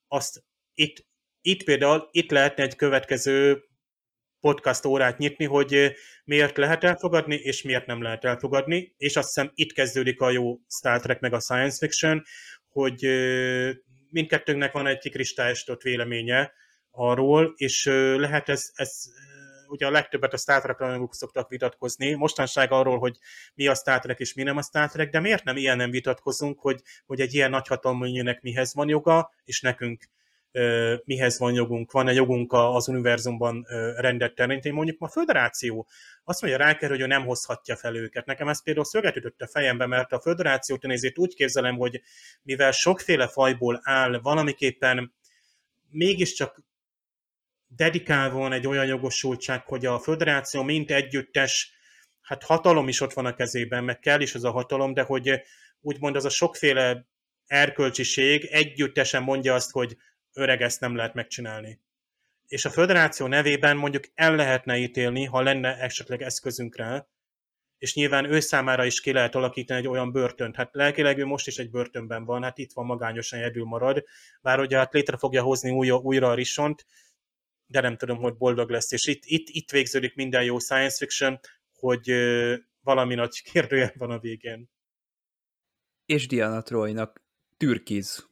azt itt, itt például, itt lehetne egy következő podcast órát nyitni, hogy miért lehet elfogadni, és miért nem lehet elfogadni, és azt hiszem itt kezdődik a jó Star Trek meg a science fiction, hogy mindkettőnknek van egy kikristályosított véleménye arról, és lehet ez, ez ugye a legtöbbet a Star Trek rajongók szoktak vitatkozni, mostanság arról, hogy mi a Star Trek és mi nem a Star Trek, de miért nem ilyen nem vitatkozunk, hogy, hogy egy ilyen nagyhatalmú mihez van joga, és nekünk mihez van jogunk, van-e jogunk az univerzumban rendet teremteni. Mondjuk a föderáció azt mondja Ráker, hogy ő nem hozhatja fel őket. Nekem ez például szöget ütött a fejembe, mert a föderációt én úgy képzelem, hogy mivel sokféle fajból áll, valamiképpen mégiscsak dedikál van egy olyan jogosultság, hogy a föderáció mint együttes, hát hatalom is ott van a kezében, meg kell is az a hatalom, de hogy úgymond az a sokféle erkölcsiség együttesen mondja azt, hogy öreg ezt nem lehet megcsinálni. És a föderáció nevében mondjuk el lehetne ítélni, ha lenne esetleg eszközünk rá, és nyilván ő számára is ki lehet alakítani egy olyan börtönt. Hát lelkileg ő most is egy börtönben van, hát itt van magányosan egyedül marad, bár ugye hát létre fogja hozni újra, újra a risont, de nem tudom, hogy boldog lesz. És itt, itt, itt végződik minden jó science fiction, hogy valami nagy kérdőjel van a végén. És Diana Troynak türkiz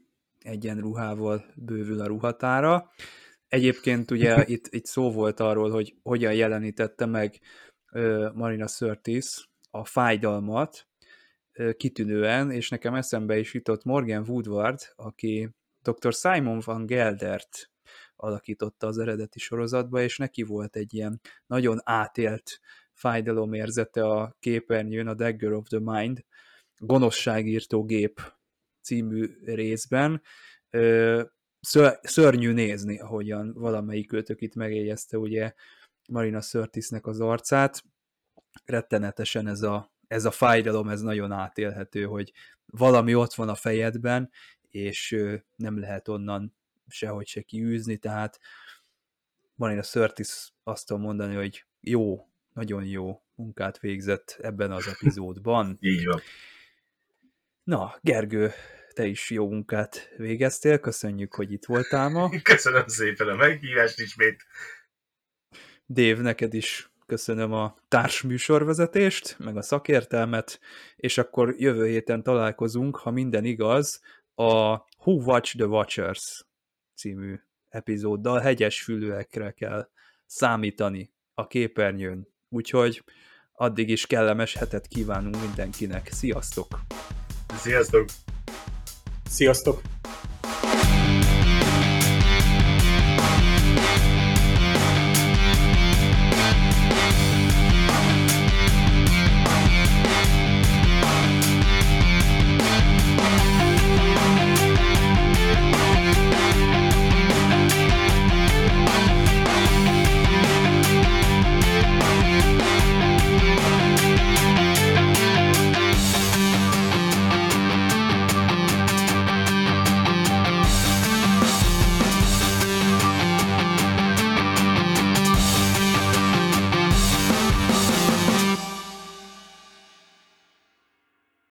egyenruhával bővül a ruhatára. Egyébként ugye itt, itt szó volt arról, hogy hogyan jelenítette meg Marina Sirtis a fájdalmat kitűnően, és nekem eszembe is jutott Morgan Woodward, aki dr. Simon van Geldert alakította az eredeti sorozatba, és neki volt egy ilyen nagyon átélt fájdalomérzete a képernyőn, a Dagger of the Mind, gonoszságírtó gép című részben. Szörnyű nézni, ahogyan valamelyik őtök itt megjegyezte ugye Marina Sörtisnek az arcát. Rettenetesen ez a, ez a fájdalom, ez nagyon átélhető, hogy valami ott van a fejedben, és nem lehet onnan sehogy se kiűzni, tehát Marina Sörtis azt tudom mondani, hogy jó, nagyon jó munkát végzett ebben az epizódban. Így van. Na, Gergő, te is jó munkát végeztél, köszönjük, hogy itt voltál ma. Köszönöm szépen a meghívást ismét. Dév, neked is köszönöm a társműsorvezetést, meg a szakértelmet, és akkor jövő héten találkozunk, ha minden igaz, a Who Watch the Watchers című epizóddal hegyes fülőekre kell számítani a képernyőn. Úgyhogy addig is kellemes hetet kívánunk mindenkinek. Sziasztok! Sziasztok! Sziasztok!